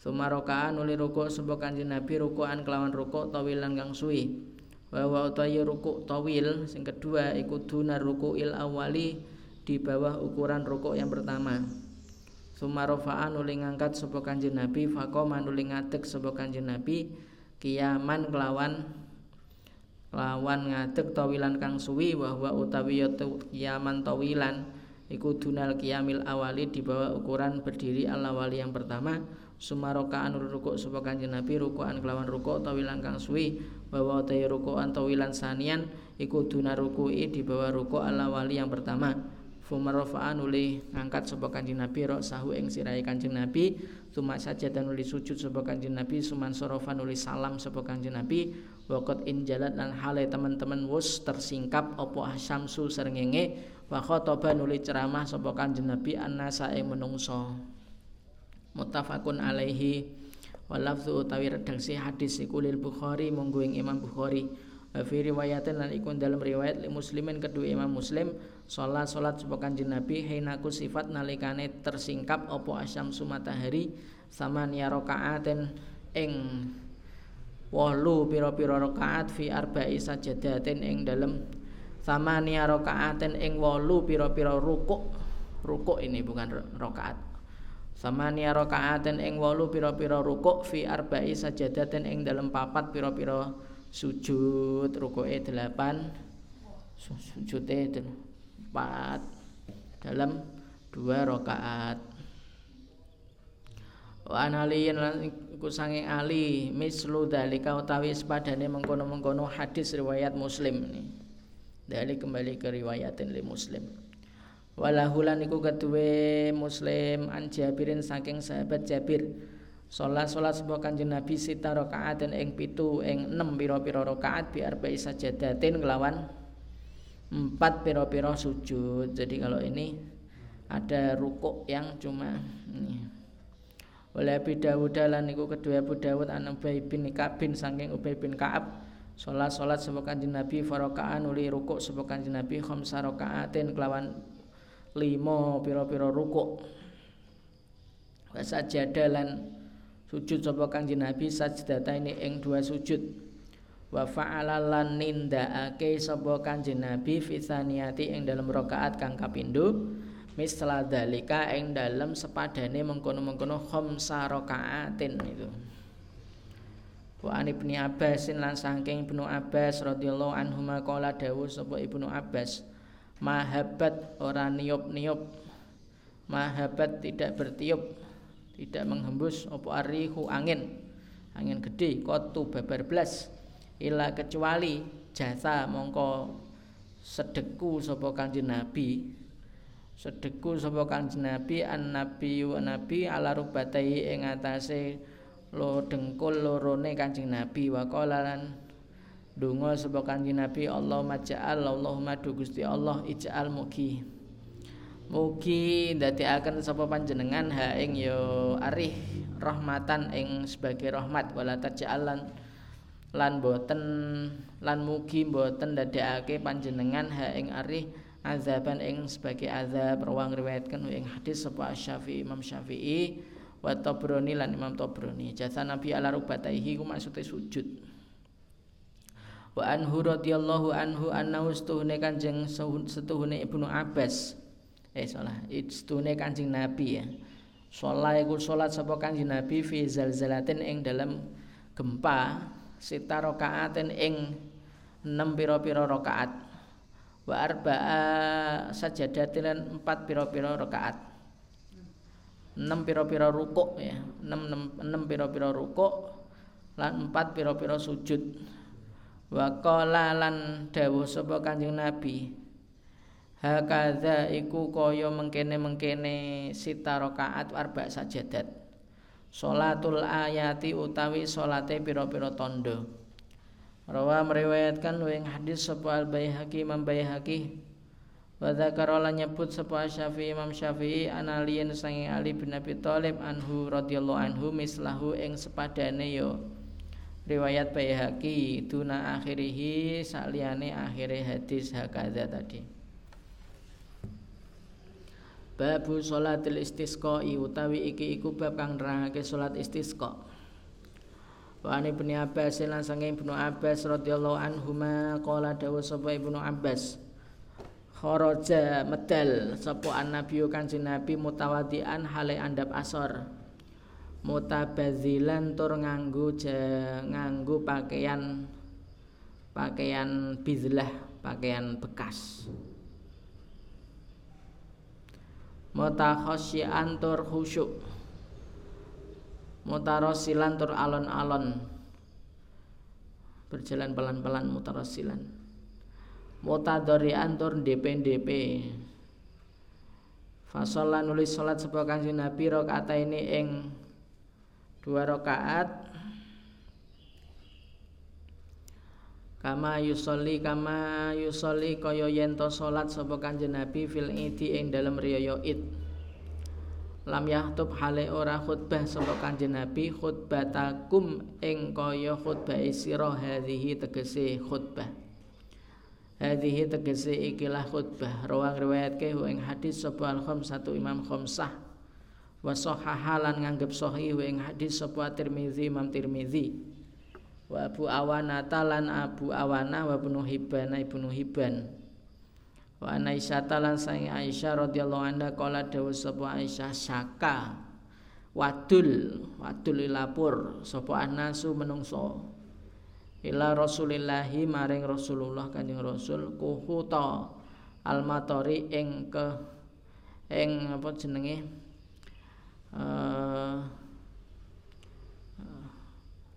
Sumarokaan nuli rukuk sapa Kanjeng Nabi rukukan kelawan rukuk tawilan kang suwi. Wa wa utawi rukuk tawil sing kedua iku dunar rukuil awali di bawah ukuran rukuk yang pertama. Sumarofaan nuli ngangkat sapa Kanjeng Nabi faqoma nuli ngadeg sapa Kanjeng Nabi kiaman kelawan lawan ngadeg tawilan kang suwi wa wa utawi ya kiaman tawilan. Iku dunal kiamil awali di bawah ukuran berdiri al awali yang pertama. Sumarokaan rukuk sapa kanjeng Nabi rukukan kelawan rukuk tawilan kang suwi. Bahwa tayi rukukan tawilan sanian iku duna ruku'i di bawah rukuk ala wali yang pertama fumarofaan uli ngangkat sapa kanjeng Nabi rok sahu ing sirahe kanjeng Nabi. Tuma saja dan uli sujud sapa kanjeng Nabi. Suman sorofan uli salam sapa kanjeng Nabi. Wakot in jalat dan hale teman-teman wus tersingkap opo asyamsu serengenge wa khotoban uli ceramah sapa kanjeng Nabi annasa ing menungso. Muttafaqun alaihi. Walafzu utawi redaksi hadis iku lil Bukhari monggo Imam Bukhari. Fi riwayatin lan iku dalam riwayat li muslimin kedua Imam Muslim salat salat sapa Kanjeng Nabi hinaku sifat nalikane tersingkap opo asyam matahari sama niya rakaaten ing wolu pira-pira rakaat fi arba'i sajadatin ing dalem. Sama niya rakaaten ing wolu pira-pira rukuk rukuk ini bukan rakaat Samania rakaaten ing wolu pira-pira rukuk fi arba'i sajadatin ing dalam papat pira-pira sujud rukuke delapan sujude empat dalam dua rakaat. Wa analiyin lan iku ali mislu dalika utawi sepadane mengkono-mengkono hadis riwayat muslim nih dari kembali ke riwayatin li muslim. Walahulan iku keduwe muslim an Jabirin saking sahabat Jabir. Sholat sholat sebuah kanjeng Nabi sita rakaat dan eng pitu eng enam piro piro rakaat biar bayi sajadatin ngelawan empat piro piro sujud. Jadi kalau ini ada rukuk yang cuma ini. Oleh Abi Dawud lan niku kedua Abu Dawud an Ubay bin Ka'ab bin saking Ubay bin Ka'ab sholat sebuah kanjeng Nabi uli rukuk sebuah kanjeng Nabi khamsa rakaatin kelawan lima pira-pira rukuk wa sajada lan sujud sapa kanjeng Nabi sajdata ini ing dua sujud wa fa'ala lan nindakake sapa kanjeng Nabi fi saniyati ing dalam rakaat kang kapindho misla dalika ing dalam sepadane mengkono-mengkono khamsa rakaatin itu. Wa an Ibnu Abbas lan saking Ibnu Abbas radhiyallahu anhu maqala dawuh sapa Ibnu Abbas mahabat ora niup-niup mahabat tidak bertiup tidak menghembus apa arihu angin angin gede kotu babar blas ila kecuali jasa mongko sedeku sapa kanjeng Nabi. Sedeku sapa kanjeng Nabi an nabi nabi ala rubatai ing atase lo dengkul lorone Kanjeng Nabi. Wa qala lan donga sapa Kanjeng Nabi Allahumma ja'al Allahumma du Gusti Allah ij'al mugi. Mugi ndadekaken sapa panjenengan ha ing yo arih rahmatan ing sebagai rahmat. Wala taj'al lan boten lan mugi boten ndadekake panjenengan ha ing arih azaban ing sebagai azab. Rawang riwayatkan ing hadis sapa Syafi'i Imam Syafi'i wa Tabrani lan Imam Tabrani. Jasa Nabi ala rubataihi ku maksude sujud. Wa anhu radhiyallahu anhu annahu stuhune kanjeng setuhune Ibnu Abbas. Eh salah. Stuhune kanjeng Nabi ya. Sholat iku sholat sapa kanjeng Nabi fi zalzalatin ing dalam gempa sita rakaatin ing 6 pira-pira rakaat wa arba'a sajadatin 4 pira-pira rakaat enam piro-piro rukuk ya. Enam enam enam piro-piro rukuk lan empat piro-piro sujud. Wa qala lan dawuh sapa Kanjeng Nabi hakadha iku kaya mengkene-mengkene sita rakaat arba sajadat Salatul ayati utawi salate pira-pira tondo Rawa meriwayatkan wing hadis sapa Al-Baihaqi Imam Baihaqi. Wa dzakara nyebut sapa Syafi'i Imam Syafi'i analiyen sange Ali bin Abi Thalib anhu radhiyallahu anhu mislahu ing sepadane yo riwayat Baihaqi duna akhirihi saliyane akhire hadis hakadha tadi Babu sholatil istisqa utawi iki iku bab kang nerangake salat istisqa Wa ani Ibnu Abbas lan sange Ibnu Abbas radhiyallahu anhuma qala dawu sapa Ibnu Abbas kharaja medal sapa annabiyu kanjeng nabi mutawadian hale andap asor. Mutabazilan tur nganggo nganggo pakaian pakaian bizlah pakaian bekas mutakhasyian tur khusyuk. Mutarosilan tur alon-alon. Berjalan pelan-pelan mutarosilan mutadori antur DP-DP Fasolah nulis sholat sebuah kanjeng Nabi rokaat ini ing dua rakaat kama yusoli kama yusoli kaya yento sholat sebuah kanjeng Nabi fil idi ing dalam riyo id. Lam yahtub hale ora khutbah sapa kanjeng Nabi khutbatakum ing kaya khutbah isira hadhihi tegese khutbah. Hadhihi tegese ikilah khutbah. Rawang riwayat ke ing hadis sapa al satu imam khamsah. Wa sahahalan nganggep sahih ing hadis sapa Tirmizi Imam Tirmizi wa Abu Awana talan Abu Awana wa Ibnu Hibban Ibnu Hibban. Wa Aisyah talan sang Aisyah radhiyallahu anha qala dawuh sapa Aisyah saka. Wadul wadul lapor sapa anasu menungso. Ila rasulillahi maring Rasulullah Kanjeng Rasul kuhuta almatori ing ke ing apa jenenge? Uh,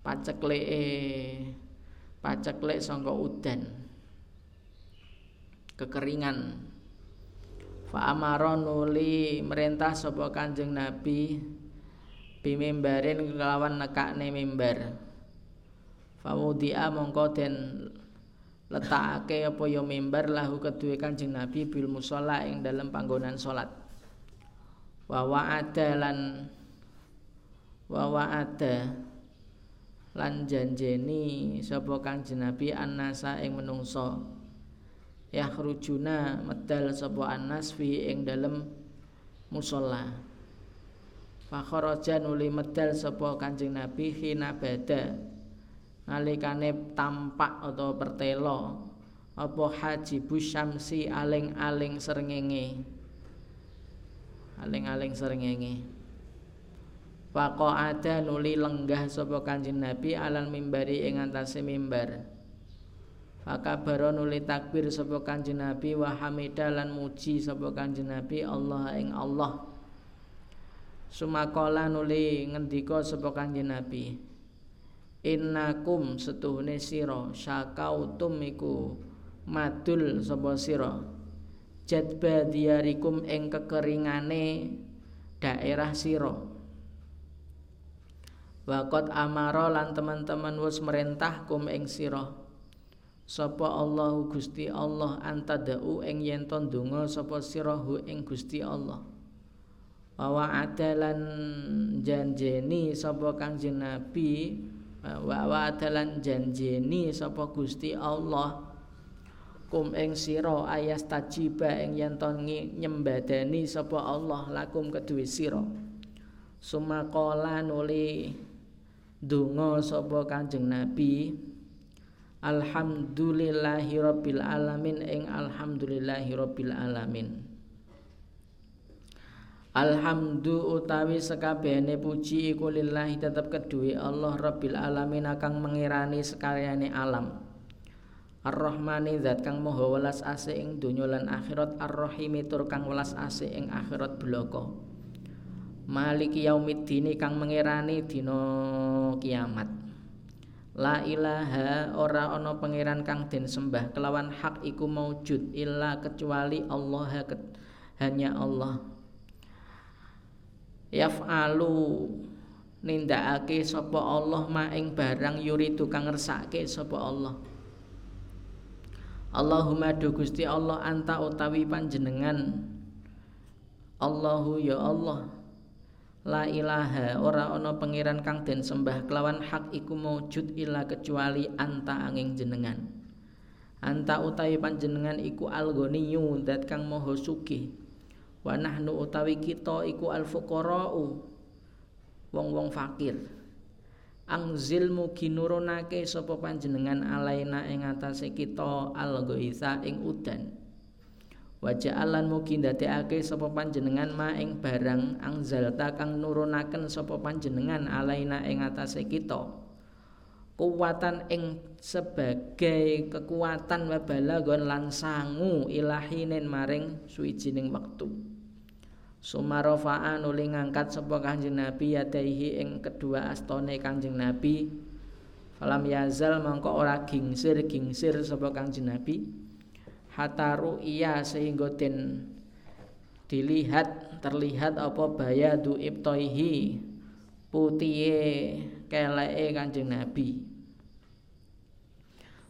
pacekleke paceklek sangka udan. Kekeringan. Fa amara merintah sapa Kanjeng Nabi bimimbarin kelawan nekakne mimbar. Fawudia mongko den letakake apa ya mimbar lahu kedue Kanjeng Nabi bil musala ing dalam panggonan salat. Wa wa'ada lan wa wa'ada lan janjeni sapa Kanjeng Nabi annasa ing menungso yakhrujuna medal sapa annas fi ing dalem musala. Fa kharaja nuli medal sapa Kanjeng Nabi hina bada. Nalikane tampak atau pertelo apa hajibu syamsi aling-aling srengenge. Aling-aling srengenge Faqa'ada nuli lenggah sapa Kanjeng Nabi alal mimbari ing antase mimbar. Fakabara nuli takbir sapa Kanjeng Nabi wa hamida lan muji sapa Kanjeng Nabi Allah ing Allah. Sumakola nuli ngendika sapa Kanjeng Nabi. Innakum setuhune sira syakautum iku madul sapa sira. Jadba diarikum ing kekeringane daerah sira. Wakot amaro lan teman-teman wis merintah kum ing sira. Sapa Allahu Gusti Allah antadau ing yen to ndonga sapa sira hu ing Gusti Allah. Wa adalan janjeni sapa Kanjeng Nabi wa adalan janjeni sapa Gusti Allah kum ing sira ayas tajiba ing yen to nyembadani sapa Allah lakum kedue sira. Sumakola nuli Dungo sapa Kanjeng Nabi? Alhamdulillahi Rabbil Alamin ing Alhamdulillahi Rabbil Alamin. Alhamdu utawi sekabehane puji iku lillahi tetep kedue Allah Rabbil Alamin kang mengirani sekaryane alam. Ar-Rahmani zat kang maha welas asih ing donya lan akhirat Ar-Rahimi tur kang welas asih ing akhirat bloko Maliki yaumiddini kang mengirani dina kiamat. La ilaha ora ana pangeran kang den sembah kelawan hak iku maujud illa kecuali Allah hanya Allah. Yaf'alu nindakake sapa Allah ma ing barang yuridu kang ngersake sapa Allah. Allahumma du Gusti Allah anta utawi panjenengan Allahu ya Allah La ilaha ora ana pangeran kang den sembah kelawan hak iku maujud illa kecuali anta angin jenengan. Anta utawi panjenengan iku al-ghaniyyu dat kang maha sugih. Wa nahnu utawi kita iku al-fuqara'u wong-wong fakir. Angzil mugi nurunake sapa panjenengan alaina ing atase kita al-ghaitha ing udan. Wajah alan mugi ndadekake sapa panjenengan ma ing barang angzalta kang nurunaken sapa panjenengan alaina ing atase kita. Kuwatan ing sebagai kekuatan wabalagon lan sangu ilahinin maring suwijining wektu. Sumarofa'an nuli ngangkat sapa Kanjeng Nabi yadaihi ing kedua astone Kanjeng Nabi. Falam yazal mongko ora gingsir-gingsir sapa Kanjeng Nabi hataru iya sehingga dilihat terlihat apa bayadu ibtoihi putihe keleke Kanjeng Nabi.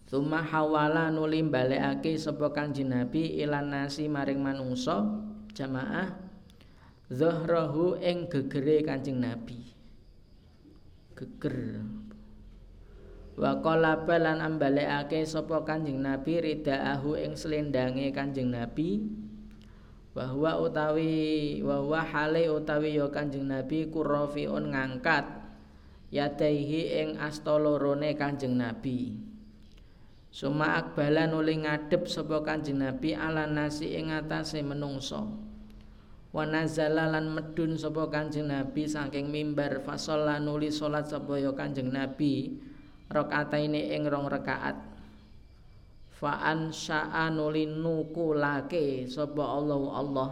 Suma hawala nuli balekake sapa Kanjeng Nabi ilan nasi maring manungsa jamaah zahrahu ing gegere Kanjeng Nabi. Geger Wa qala balan ambalekake sapa Kanjeng Nabi ridaahu ing slendange Kanjeng Nabi. Bahwa utawi bahwa hale utawi ya Kanjeng Nabi kurafiun ngangkat yadaihi ing asta lorone Kanjeng Nabi. Suma akbala nuli ngadep sapa Kanjeng Nabi ala nasi ing atase menungso. Wa lan medun sapa Kanjeng Nabi saking mimbar fasalla nuli salat sapa ya Kanjeng Nabi rakaataine ing rong rakaat. Fa ansha'a nukulake sapa Allah Allah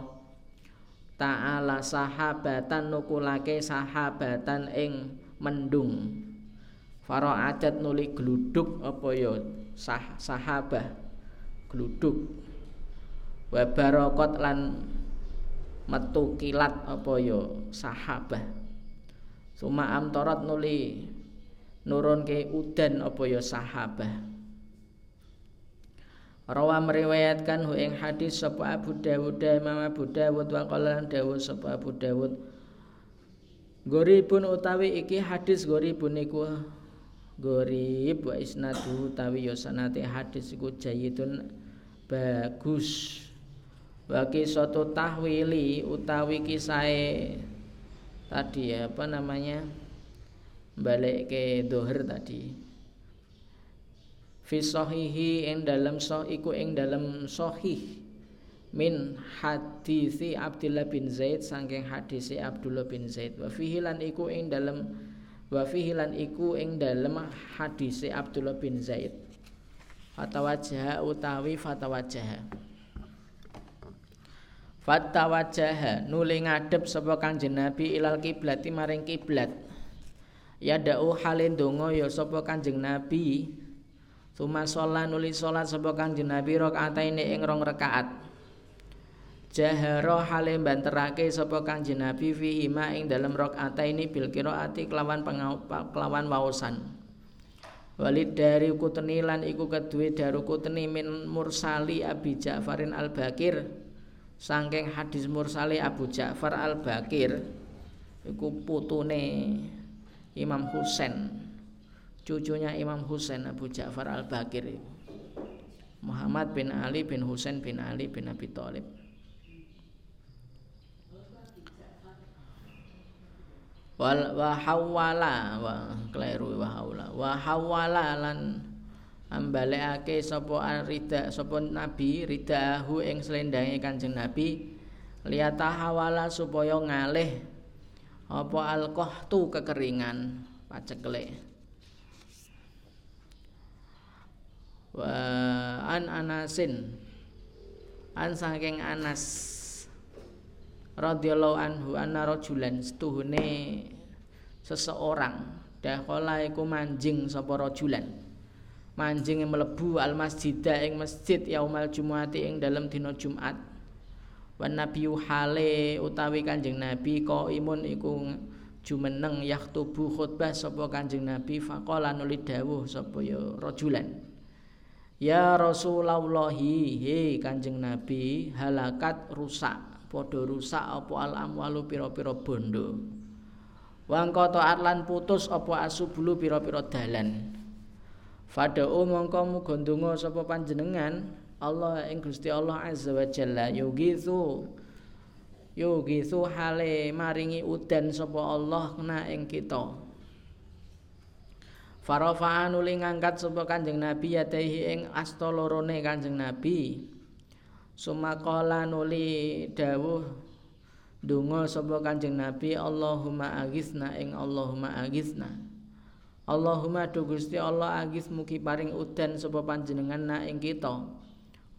taala sahabatan nukulake sahabatan ing mendung. Adat nuli gluduk apa ya sah sahabah gluduk wa barakot lan metu kilat apa ya sahabah. Suma amtorat nuli nurun ke udan apa ya sahabah? Rawa meriwayatkan hu ing hadis sapa Abu Dawud Imam Abu Dawud wa qala Dawud sapa Abu Dawud. Goribun utawi iki hadis goribun iku gorib wa isnadu utawi ya sanate hadis iku jayidun bagus. Wa kisatu tahwili utawi kisahe tadi ya apa namanya balik ke dohir tadi. Fi sahihi ing dalam iku ing dalam sahih. Min hadisi Abdullah bin Zaid saking hadisi Abdullah bin Zaid. Wa fihi iku ing dalem wa fihi lan iku ing dalem hadisi Abdullah bin Zaid. Fatawajjah utawi fatawajjah fatawajjah nuli ngadep sapa Kanjeng Nabi ilal kiblat maring kiblat ya da'u halin donga ya sapa Kanjeng Nabi. Tuma sholat nuli sholat sapa Kanjeng Nabi rakaataine ing rong rakaat. Jahara hale banterake sapa Kanjeng Nabi fihi ma ing dalem rakaataini bil qiraati kelawan kelawan waosan. Walid dari kuteni lan iku kedue daru kuteni min mursali Abi Ja'farin Al-Bakir. Saking hadis mursali Abu Ja'far Al-Bakir. Iku putune Imam Husain. Cucunya Imam Husain Abu Ja'far Al-Bakir Muhammad bin Ali bin Husain bin Ali bin Abi Thalib. Wal wa hawala wa kleru wa haula wa hawala lan ambalekake sapa rida sapa nabi ridahu ing slendange kanjeng nabi liyata hawala supaya ngalih apa alqahtu kekeringan? Pacekle wa an anasin. An saking anas radhiyallahu anhu anna rajulan setuhune seseorang. Dakhala iku manjing sapa rajulan. Manjing mlebu al masjida ing masjid yaumal jumuati ing dalam dina Jumat wan nabiyyu hale utawi kanjeng nabi ko imun iku jumeneng yaktubu khutbah sapa kanjeng nabi faqala nuli dawuh sapa ya rajulan. Ya Rasulullah he kanjeng Nabi halakat rusak padha rusak apa al amwalu pira-pira bondo? Wangkata atlan putus apa asubulu pira-pira dalan? Fadau mongko muga ndonga sapa panjenengan Allah ing Gusti Allah azza wa jalla. Yugithu yugithu hale maringi udan sapa Allah kena ing kita. Farafa'an uli ngangkat sapa Kanjeng Nabi yatehi ing asta lorone Kanjeng Nabi. Sumakola nuli dawuh Dungo sapa Kanjeng Nabi Allahumma agisna ing Allahumma agisna Allahumma du Gusti Allah agis mugi paring udan sapa panjenengan na ing kita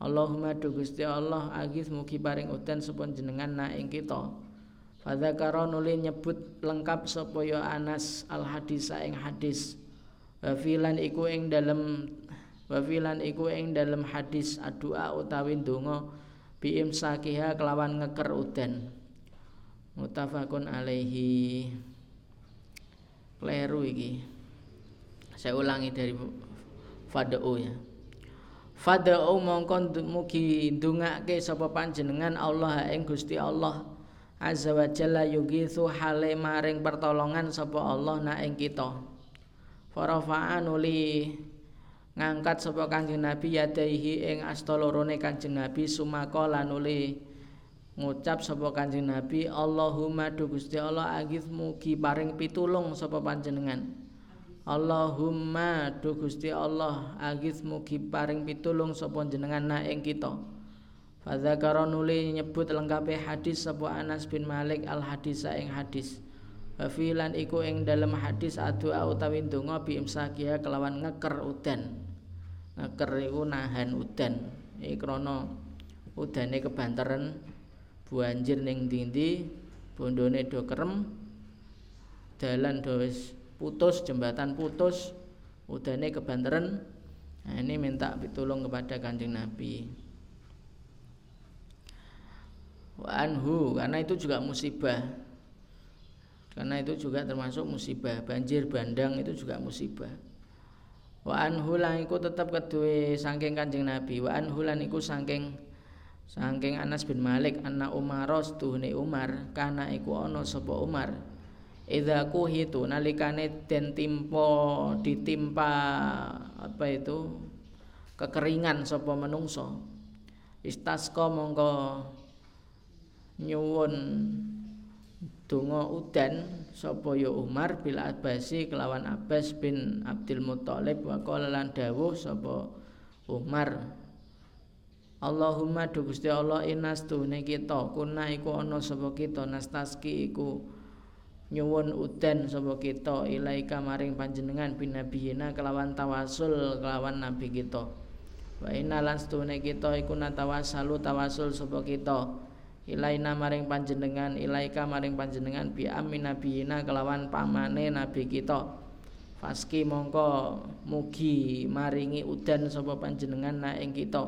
Allahumma du Gusti Allah agis mugi paring udan sapa panjenengan na ing kita. Fadzakara nuli nyebut lengkap sapa ya Anas al hadis ing hadis. Wa filan iku ing dalem wa filan iku ing dalam hadis adua utawi donga bi imsakiha kelawan ngeker udan. Mutafakun alaihi. Kleru iki. Saya ulangi dari fadau ya fadau mongkon mugi ndongake sapa panjenengan Allah ing Gusti Allah azza wa jalla yugithu hale maring pertolongan sapa Allah na ing kita. Farafa'an uli ngangkat sapa Kanjeng Nabi yadaihi ing asta lorone Kanjeng Nabi sumaka lan uli ngucap sapa Kanjeng Nabi Allahumma du Gusti Allah agif mugi paring pitulung sapa panjenengan Allahumma du Gusti Allah agif mugi paring pitulung sapa jenengan na ing kita Fadzakara nuli nyebut lengkape hadis sapa Anas bin Malik al hadis ing hadis Filan iku ing dalam hadis adu utawi donga bi imsakiha kelawan ngeker udan. Ngeker iku nahan udan. Iki krana udane kebanteran banjir ning ndi bondone do kerem dalan do putus jembatan putus udane kebanteran. Nah, ini minta pitulung kepada kanjeng Nabi. Wa anhu karena itu juga musibah. Karena itu juga termasuk musibah. Banjir bandang itu juga musibah. Wa anhulan iku tetap kedue saking kanjeng nabi. Wa anhulan iku saking saking Anas bin Malik anak Umar tuhne Umar. Kana iku ana sapa Umar idza kuhitu nalikane den timpa ditimpa apa itu kekeringan sapa menungso istasqa mongko nyuwun donga udan sapa ya Umar bil Abbasi kelawan Abbas bin Abdul Muthalib wa lan dawuh sapa Umar Allahumma du Gusti Allah inas tuhne kita kuna iku ana sapa kita nastaski iku nyuwun udan sapa kita ilaika maring panjenengan binabiyina kelawan tawasul kelawan nabi kita. Wa inna lan kita iku natawasalu tawasul sapa kita. Ilaina maring panjenengan ilaika maring panjenengan bi amin nabiyina kelawan pamane nabi kita. Faski mongko mugi maringi udan sapa panjenengan na ing kita.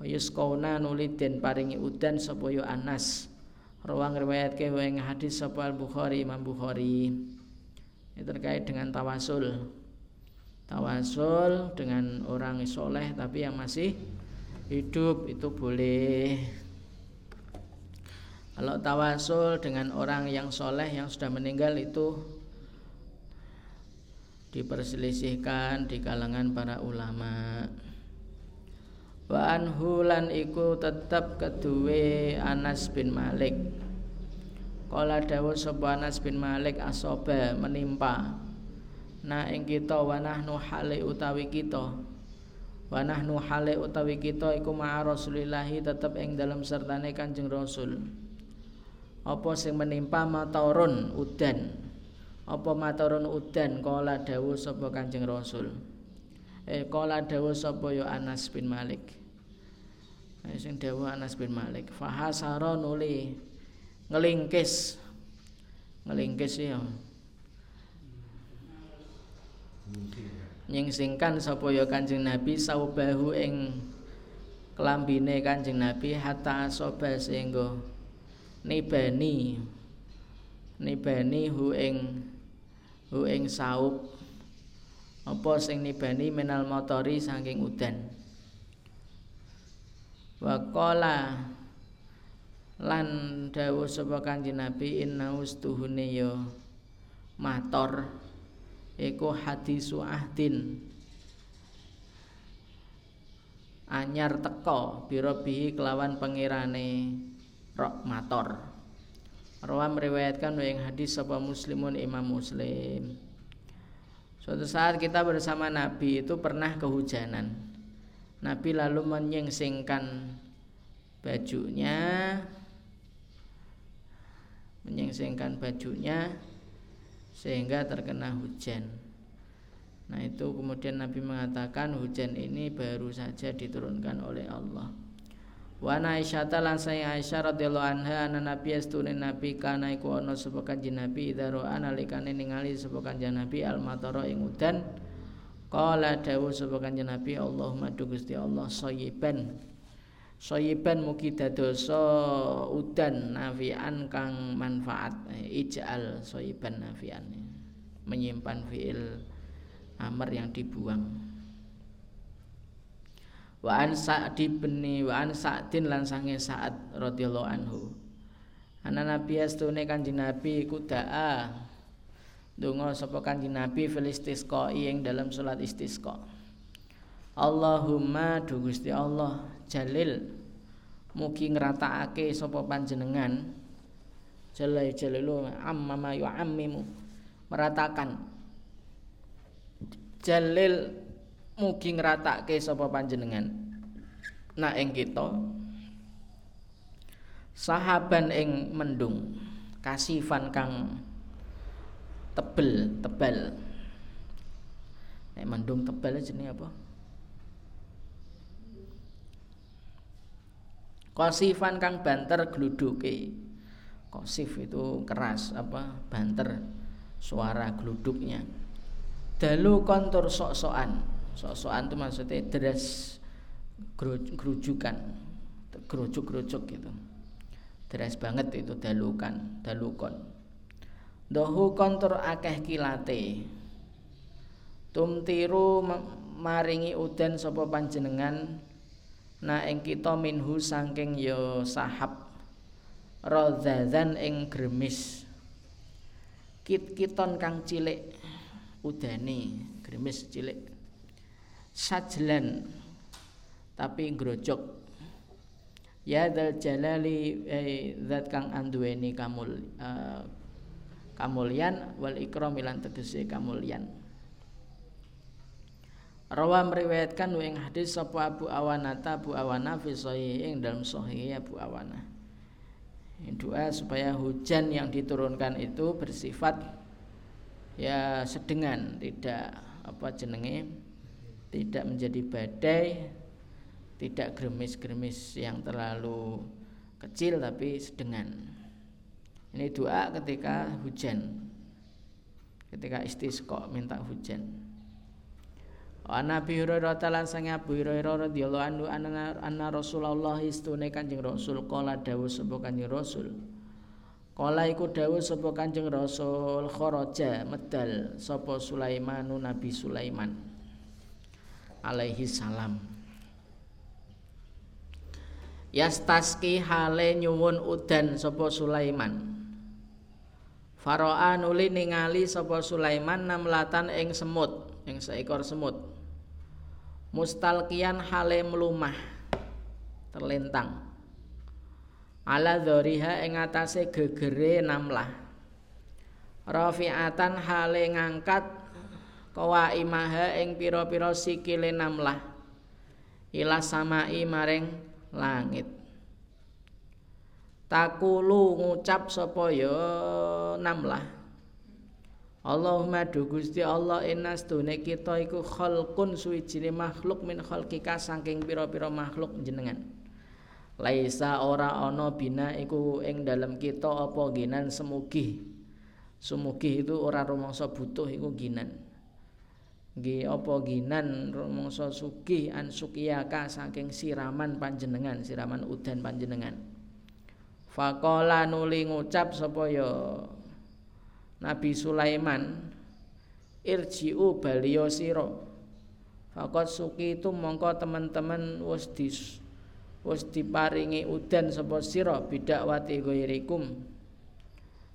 Fayusqauna nuli den paringi udan sapa ya Anas. Rawang riwayatke ing hadis sapa Al-Bukhari Imam Bukhari. Ini terkait dengan tawasul. Tawasul dengan orang soleh tapi yang masih hidup itu boleh. Kalau tawasul dengan orang yang soleh yang sudah meninggal itu diperselisihkan di kalangan para ulama wa anhu lan iku tetep keduwe Anas bin Malik. Kala dawuh sapa Anas bin Malik asoba menimpa. Na ing kita wa hale utawi kita. Wa nahnu hale utawi kita iku ma'a Rasulillah tetep ing dalam sertane Kanjeng Rasul. Apa sing menimpa? Maturun udan. Apa maturun udan? Kala dawuh sapa Kanjeng Rasul. Eh kala dawuh sapa ya Anas bin Malik sing dawuh Anas bin Malik. Fahasara nuli. Ngelingkis. Ngelingkis ya nyingsingkan sapa ya Kanjeng Nabi saubahu ing kelambine Kanjeng Nabi hatta asoba sehingga nibani. Nibani hu ing hu ing saup apa sing nibani menal motori saking udan Waqala lan dawuh sapa Kanjeng Nabi inna ustuhune ya mator. Iku hadisu ahdin. Anyar teko birobihi kelawan pengirane rok mator. Rawa meriwayatkan yang hadis sapa muslimun imam muslim. Suatu saat kita bersama Nabi itu pernah kehujanan Nabi lalu menyingsingkan bajunya menyingsingkan bajunya sehingga terkena hujan. Nah, itu kemudian Nabi mengatakan hujan ini baru saja diturunkan oleh Allah. Wa Aisyah lan saya Aisyah radhiyallahu anha ana nabi astune nabi kana iku ana sapa kanjeng nabi idza nalikane ningali sapa kanjeng nabi al matara ing udan Qala dawuh sapa kanjeng Nabi Allahumma du Gusti Allah sayyiban. Sayyiban mugi dadosa udan nafian kang manfaat. Ij'al sayyiban nafian. Menyimpan fiil amr yang dibuang. Wa an Sa'di bin wa an Sa'din lan sange Sa'ad radhiyallahu anhu. Ana nabi astune kanjeng nabi kudaa Dungo sapa Kanjeng Nabi fil istisqa ing dalam salat istisqa. Allahumma du Gusti Allah Jalil. Mugi ngratakake sapa panjenengan. Jalai jalilu amma yu'ammimu. Meratakan. Jalil mugi ngratakake sapa panjenengan. Nah ing kita sahaban ing mendung kasifan kang tebel tebal. Nek mendung tebal jenenge apa? Kosifan kang banter gluduke. Kosif itu keras apa? Banter suara gluduknya. Dalu kontur sok-sokan. Sok-sokan itu maksudnya deras gerujukan. Gerujuk-gerujuk gitu. Deras banget itu dalukan Dalukon Dohu kontur akeh kilate. Tumtiru maringi udan sapa panjenengan Na ing kita minhu saking yo ya sahab Rodzazan ing gremis. Kit-kiton kang cilik Udani gremis cilik. Sajlan Tapi grojok Ya dal jalali eh, Zat kang anduweni kamul uh, kamulyan wal ikram lan tegese kamulyan Rawa meriwayatkan ing hadis sapa Abu Awanata Abu Awana fi ing dalam sahih Abu Awana. Doa supaya hujan yang diturunkan itu bersifat ya sedengan, tidak apa jenenge tidak menjadi badai, tidak gremis-gremis yang terlalu kecil tapi sedengan. Ini doa ketika hujan. Ketika istisqa minta hujan. An Nabi Hurairah talan sang Abu Hurairah radhiyallahu anhu anna, anna Rasulullah istune Kanjeng Rasul kala dawuh sapa Kanjeng Rasul. Kala iku dawuh sapa Kanjeng Rasul kharaja medal sapa Sulaiman Nabi Sulaiman alaihi salam. Yastaski hale nyuwun udan sapa Sulaiman. Faro'a nuli ningali sapa Sulaiman namlatan ing semut, ing seekor semut. Mustalkian hale melumah terlentang ala dzariha ing atase gegere namlah. Rafi'atan hale ngangkat kawa imaha ing pira-pira sikile namlah. Ila samai maring langit takulu ngucap sapa ya namlah Allahumma du Gusti Allah innas dune kita iku khalqun suwijine makhluk min khalqika saking pira-pira makhluk jenengan. Laisa ora ana bina iku ing dalam kita apa ginan semugi. Sumugi itu ora rumangsa butuh iku ginan. Nggih apa ginan rumangsa sugih an sukiyaka saking siraman panjenengan, siraman udan panjenengan. Faqala nuli ngucap sapa ya Nabi Sulaiman irji'u baliyo siro Fakot suki itu mongko teman-teman wis dis wis diparingi udan sapa sira bidakwati ghairikum.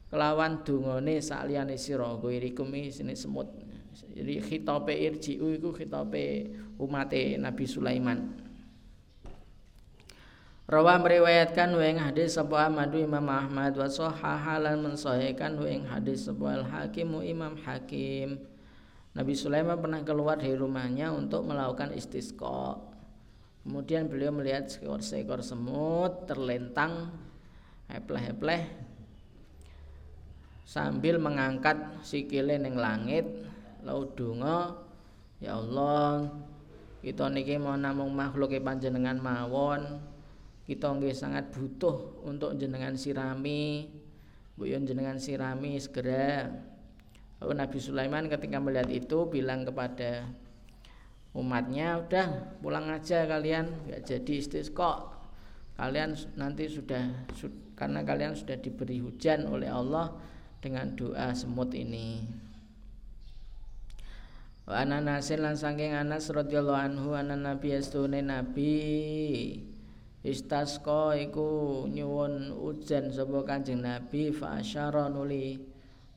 Kelawan dungane sakliyane sira ghairikum sini semut jadi khitabe irji'u iku khitabe umate Nabi Sulaiman Rawa meriwayatkan wa ing hadis sapa Ahmad Imam Ahmad wa sahahalan mensahihkan wa ing hadis sapa Al Hakim Imam Hakim. Nabi Sulaiman pernah keluar dari rumahnya untuk melakukan istisqa. Kemudian beliau melihat seekor-seekor semut terlentang hepleh-hepleh sambil mengangkat sikile ning langit lalu donga ya Allah kita niki mau namung makhluke panjenengan mawon. Kita nggih sangat butuh untuk jenengan sirami. Buyon jenengan sirami segera. Lalu Nabi Sulaiman ketika melihat itu bilang kepada umatnya udah pulang aja kalian nggak jadi istisqa. Kalian nanti sudah karena kalian sudah diberi hujan oleh Allah dengan doa semut ini Wa ana nasil lan saking Anas radhiyallahu anhu ana nabi astune nabi. Istasqa iku nyuwun ujan sapa Kanjeng Nabi fa asyara nuli.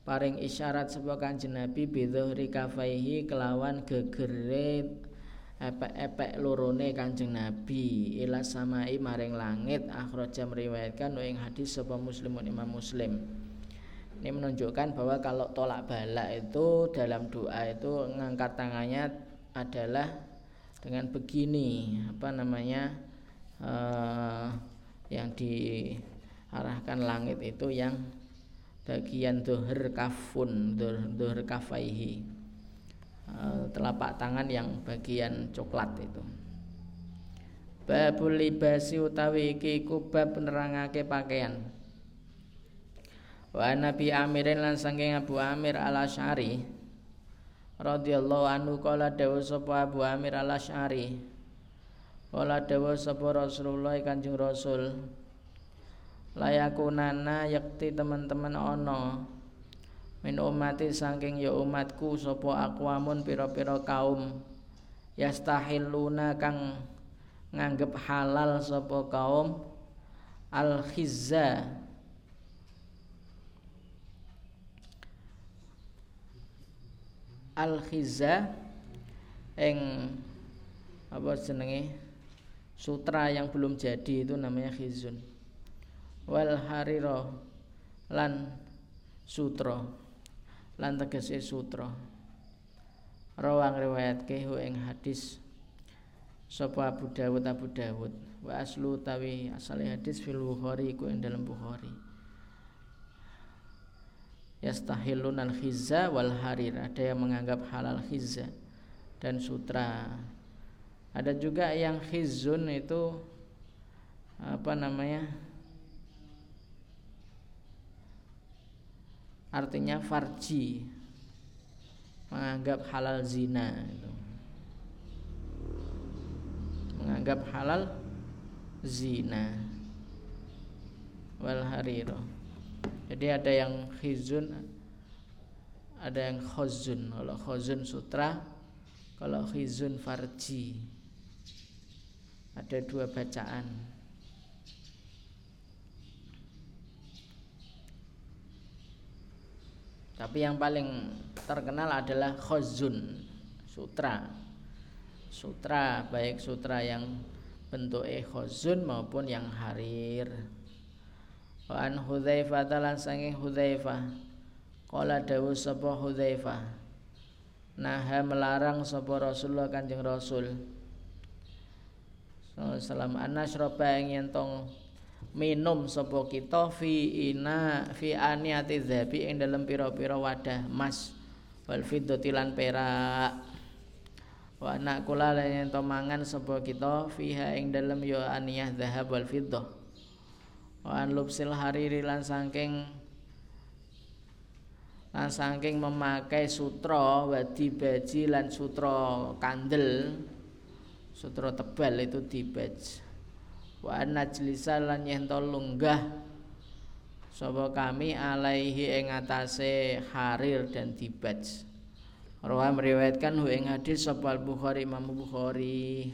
Paring isyarat sapa Kanjeng Nabi bidzuhri kafaihi kelawan gegere epek-epek lorone Kanjeng Nabi. Ila samai maring langit akhraja meriwayatkan ing hadis sapa Muslimun Imam Muslim. Ini menunjukkan bahwa kalau tolak bala itu dalam doa itu ngangkat tangannya adalah dengan begini apa namanya uh, yang diarahkan langit itu yang bagian doher kafun doher kafaihi. Uh, telapak tangan yang bagian coklat itu. Babul libasi utawi iki kubab nerangake pakaian wa nabi amirin lan saking Abu Amir al Asy'ari radhiyallahu anhu kala dawuh sapa Abu Amir al Asy'ari Wala dawa sapa Rasulullah Kanjeng Rasul layakunana yakti teman-teman ono min umati saking ya umatku sapa aqwamun pira-pira kaum yastahiluna kang nganggep halal sapa kaum al khizza al khizza ing apa jenenge? Sutra yang belum jadi itu namanya khizun. Wal hariro lan sutra. Lan tegese sutra. Rawang riwayat kehu ing hadis sapa Abu Dawud Abu Dawud. Wa aslu tawi asal hadis fil Bukhari iku ing dalam Bukhari yastahilun al khizza wal harir. Ada yang menganggap halal khizza dan sutra. Ada juga yang khizun itu apa namanya artinya farji menganggap halal zina itu. Menganggap halal zina wal hariro jadi ada yang khizun ada yang khozun kalau khozun sutra kalau khizun farji ada dua bacaan Tapi yang paling terkenal adalah khozun sutra. Sutra baik sutra yang bentuk khozun maupun yang harir. Wa an Hudzaifah talan sanging Hudzaifah. Qala dawu sapa Hudzaifah. Nah melarang sapa Rasulullah Kanjeng Rasul. Sallallahu alaihi wasallam ing tong minum sapa kita fi ina fi aniati dzabi ing dalem pira-pira wadah emas wal fiddati lan perak wa anak kula lan ento mangan sapa kita fiha ing dalem ya aniyah zahab wal fiddah wa an lubsil hariri lan saking lan saking memakai sutra wadi baji lan sutra kandel sutra tebal itu dibaj wa najlisa lan yen lunggah sapa kami alaihi ing atase harir dan dibaj Rawa meriwayatkan hu ing hadis sapa Bukhari Imam Bukhari.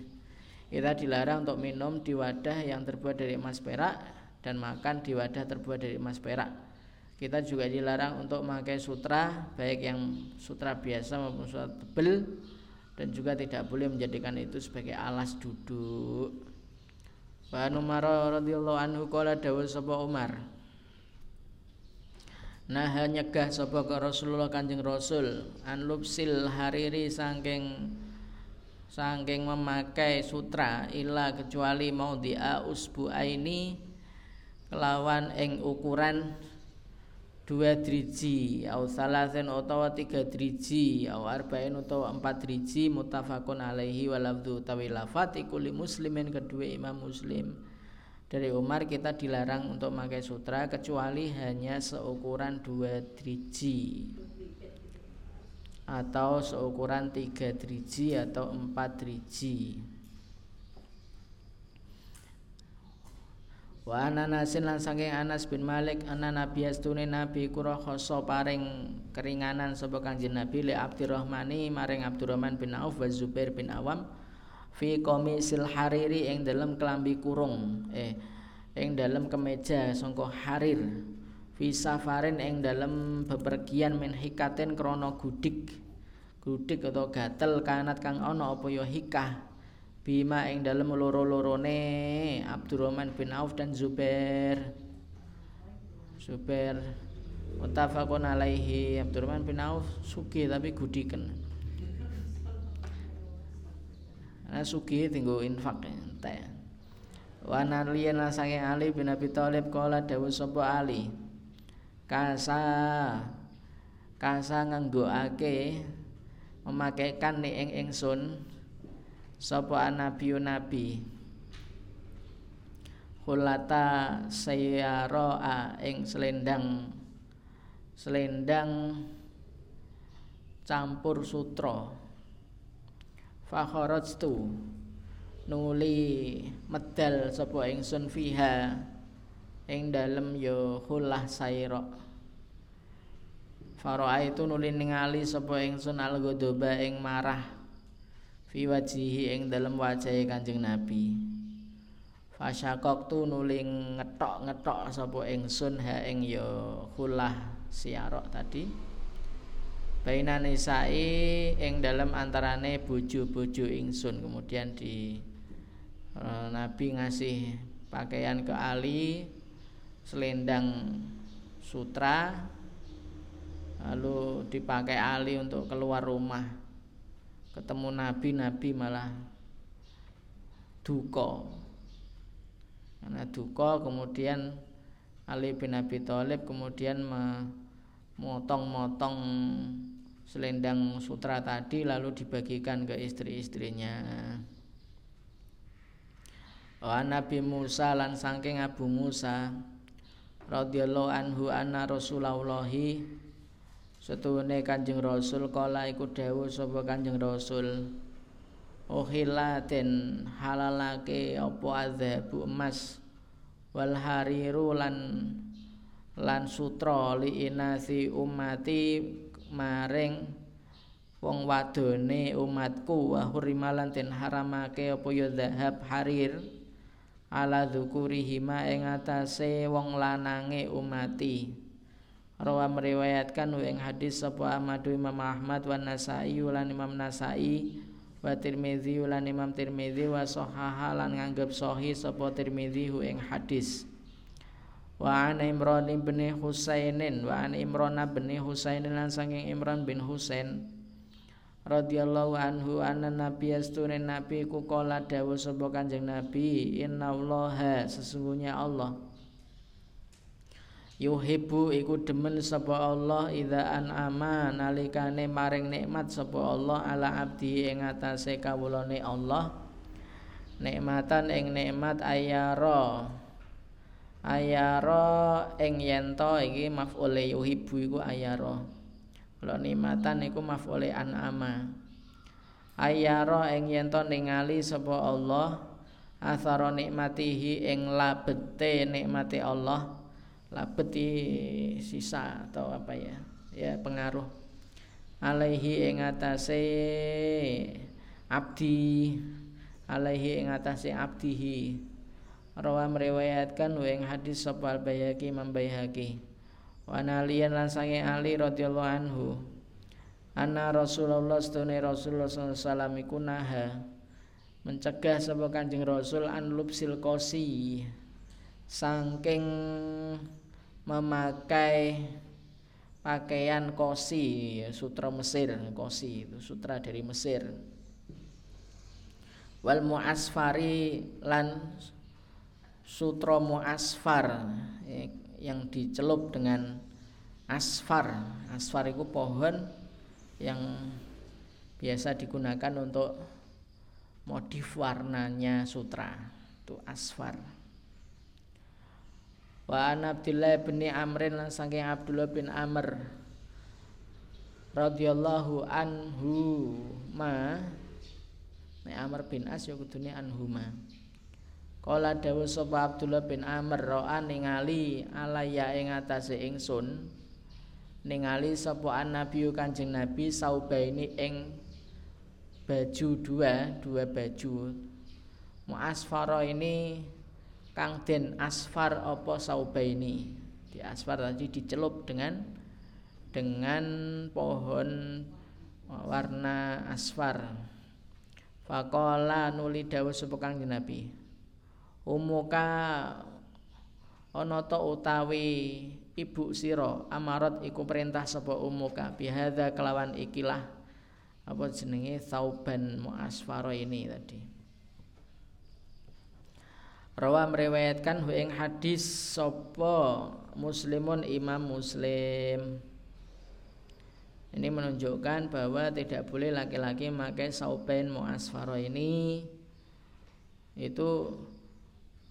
Kita dilarang untuk minum di wadah yang terbuat dari emas perak dan makan di wadah terbuat dari emas perak kita juga dilarang untuk memakai sutra baik yang sutra biasa maupun sutra tebel dan juga tidak boleh menjadikan itu sebagai alas duduk Wa Umar radhiyallahu anhu kala dawuh sapa Umar. Nah nyegah sapa Rasulullah Kanjeng Rasul an lubsil hariri saking saking memakai sutra ila kecuali mau dia usbu aini kelawan ing ukuran dua driji au salasen utawa tiga driji au arba'in utawa empat driji mutafakun alaihi walabdu tawi lafat ikuli muslimin kedua imam muslim. Dari Umar kita dilarang untuk memakai sutra kecuali hanya seukuran dua driji. Atau seukuran tiga driji atau empat driji Wa ananasin lan saking Anas bin Malik ana Nabi astune Nabi kura khoso paring keringanan sapa Kanjeng Nabi li Abdurrahmani maring Abdurrahman bin Auf wa Zubair bin Awam fi komisil hariri ing dalam kelambi kurung eh ing dalam kemeja sangka harir fi safarin ing dalam bepergian min hikaten krana gudik gudik atau gatel kanat kang ana apa ya hikah bima ing dalem loro-lorone Abdurrahman bin Auf dan Zubair. Zubair muttafaqun alaihi. Abdurrahman bin Auf suki tapi gudiken. Nah suki tinggu infak teh Wa naliyan sange Ali bin Abi Thalib kala dawuh sapa Ali? Kasa Kasa nganggoake memakaikan ning ing ingsun sapa nabi nabi? Hulata sayyara ing selendang selendang campur sutra. Fakharajtu nuli medal sapa ingsun fiha ing dalem ya hulah sayra Faro'a itu nuli ningali sapa ingsun al-ghadaba ing marah fi wajihi ing dalem wajahe Kanjeng Nabi. Fasyakok tu nuling ngetok-ngetok sapa ingsun ha ing ya khulah siarok tadi. Baina nisai ing dalam antarane bojo-bojo ingsun. Kemudian di uh, Nabi ngasih pakaian ke Ali selendang sutra lalu dipakai Ali untuk keluar rumah ketemu nabi nabi malah duka karena duka kemudian Ali bin Abi Thalib kemudian memotong-motong selendang sutra tadi lalu dibagikan ke istri-istrinya. Wa Nabi Musa lan saking Abu Musa radhiyallahu anhu anna Rasulullahi setuhune Kanjeng Rasul kala iku dawuh sapa Kanjeng Rasul? Ohila den halalake apa adzabu emas? Wal hariru lan lan sutra li inasi umati maring wong wadone umatku. Wa hurimalan den haramake apa ya zahab harir? Ala dzukurihima ing atase wong lanange umati Rawa meriwayatkan ing hadis sapa Ahmad Imam Ahmad wa Nasai lan Imam Nasai wa Tirmizi lan Imam Tirmizi wa sahaha lan nganggep sahih sapa Tirmizi hu ing hadis. Wa an Imran bin Husainin wa an Imran bin Husain lan saking Imran bin Husain radhiyallahu anhu anna nabi astune nabi ku kala dawuh sapa kanjeng nabi innallaha sesungguhnya Allah yuhibbu iku demen sapa Allah idza an'ama nalikane maring nikmat sapa Allah ala abdi ing atase kawulane Allah. Nikmatan ing nikmat ayara. Ayara ing yento iki maf'ule yuhibbu iku ayara. Kalau nikmatan iku maf'ule an'ama. Ayara ing yento ningali sapa Allah athara nikmatihi ing labete nikmati Allah labeti sisa atau apa ya? Ya pengaruh alaihi ing atase abdi alaihi ing atase abdihi. Rawa meriwayatkan ing hadis sapa al bayhaqi imam bayhaqi wa aliyan lan sange ali radhiyallahu anhu anna rasulullah stune rasulullah sallallahu naha mencegah sapa kanjeng rasul an lubsil kosi saking memakai pakaian kosi sutra Mesir kosi itu sutra dari Mesir. Wal muasfari lan sutra muasfar ya, yang dicelup dengan asfar. Asfar itu pohon yang biasa digunakan untuk motif warnanya sutra itu asfar Wa an Abdullah bin Amrin lan saking Abdullah bin Amr radhiyallahu anhu ma. Nek Amr bin As ya kudune anhuma Kala dawuh sapa Abdullah bin Amr ro'a ningali alaya ing atase ingsun ningali sapa Nabi Kanjeng Nabi saubaini ing baju dua dua baju. Muasfara ini kang den asfar apa saubaini? Di asfar tadi dicelup dengan dengan pohon warna asfar. Fakola nuli dawuh sapa Kanjeng Nabi? Umuka ta utawi ibu sira amarat iku perintah sapa umuka. Bihadza kelawan ikilah apa jenenge sauban muasfara ini tadi Rawa meriwayatkan ing hadis sopo muslimun imam muslim. Ini menunjukkan bahwa tidak boleh laki-laki memakai sauben muasfaro ini. Itu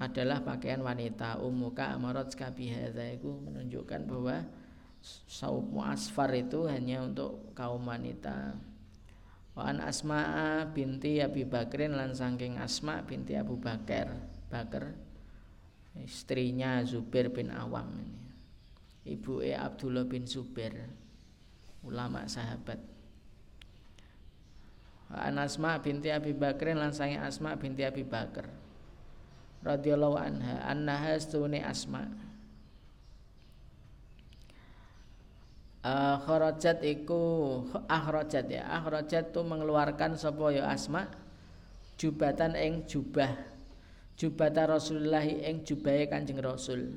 adalah pakaian wanita. Umuka amarat skabihadha itu menunjukkan bahwa saub muasfar itu hanya untuk kaum wanita. Wa Asma'a binti Abi Bakrin lan saking Asma binti Abu Bakar Bakar istrinya Zubair bin Awam ini. Ibu E Abdullah bin Zubair ulama sahabat. An Asma binti Abi Bakrin lan Asma binti Abi Bakar radhiyallahu anha annaha stune Asma. Akhrajat iku akhrajat ya. Akhrajat tu mengeluarkan sapa ya Asma? Jubatan ing jubah jubata Rasulullah ing jubahe Kanjeng Rasul.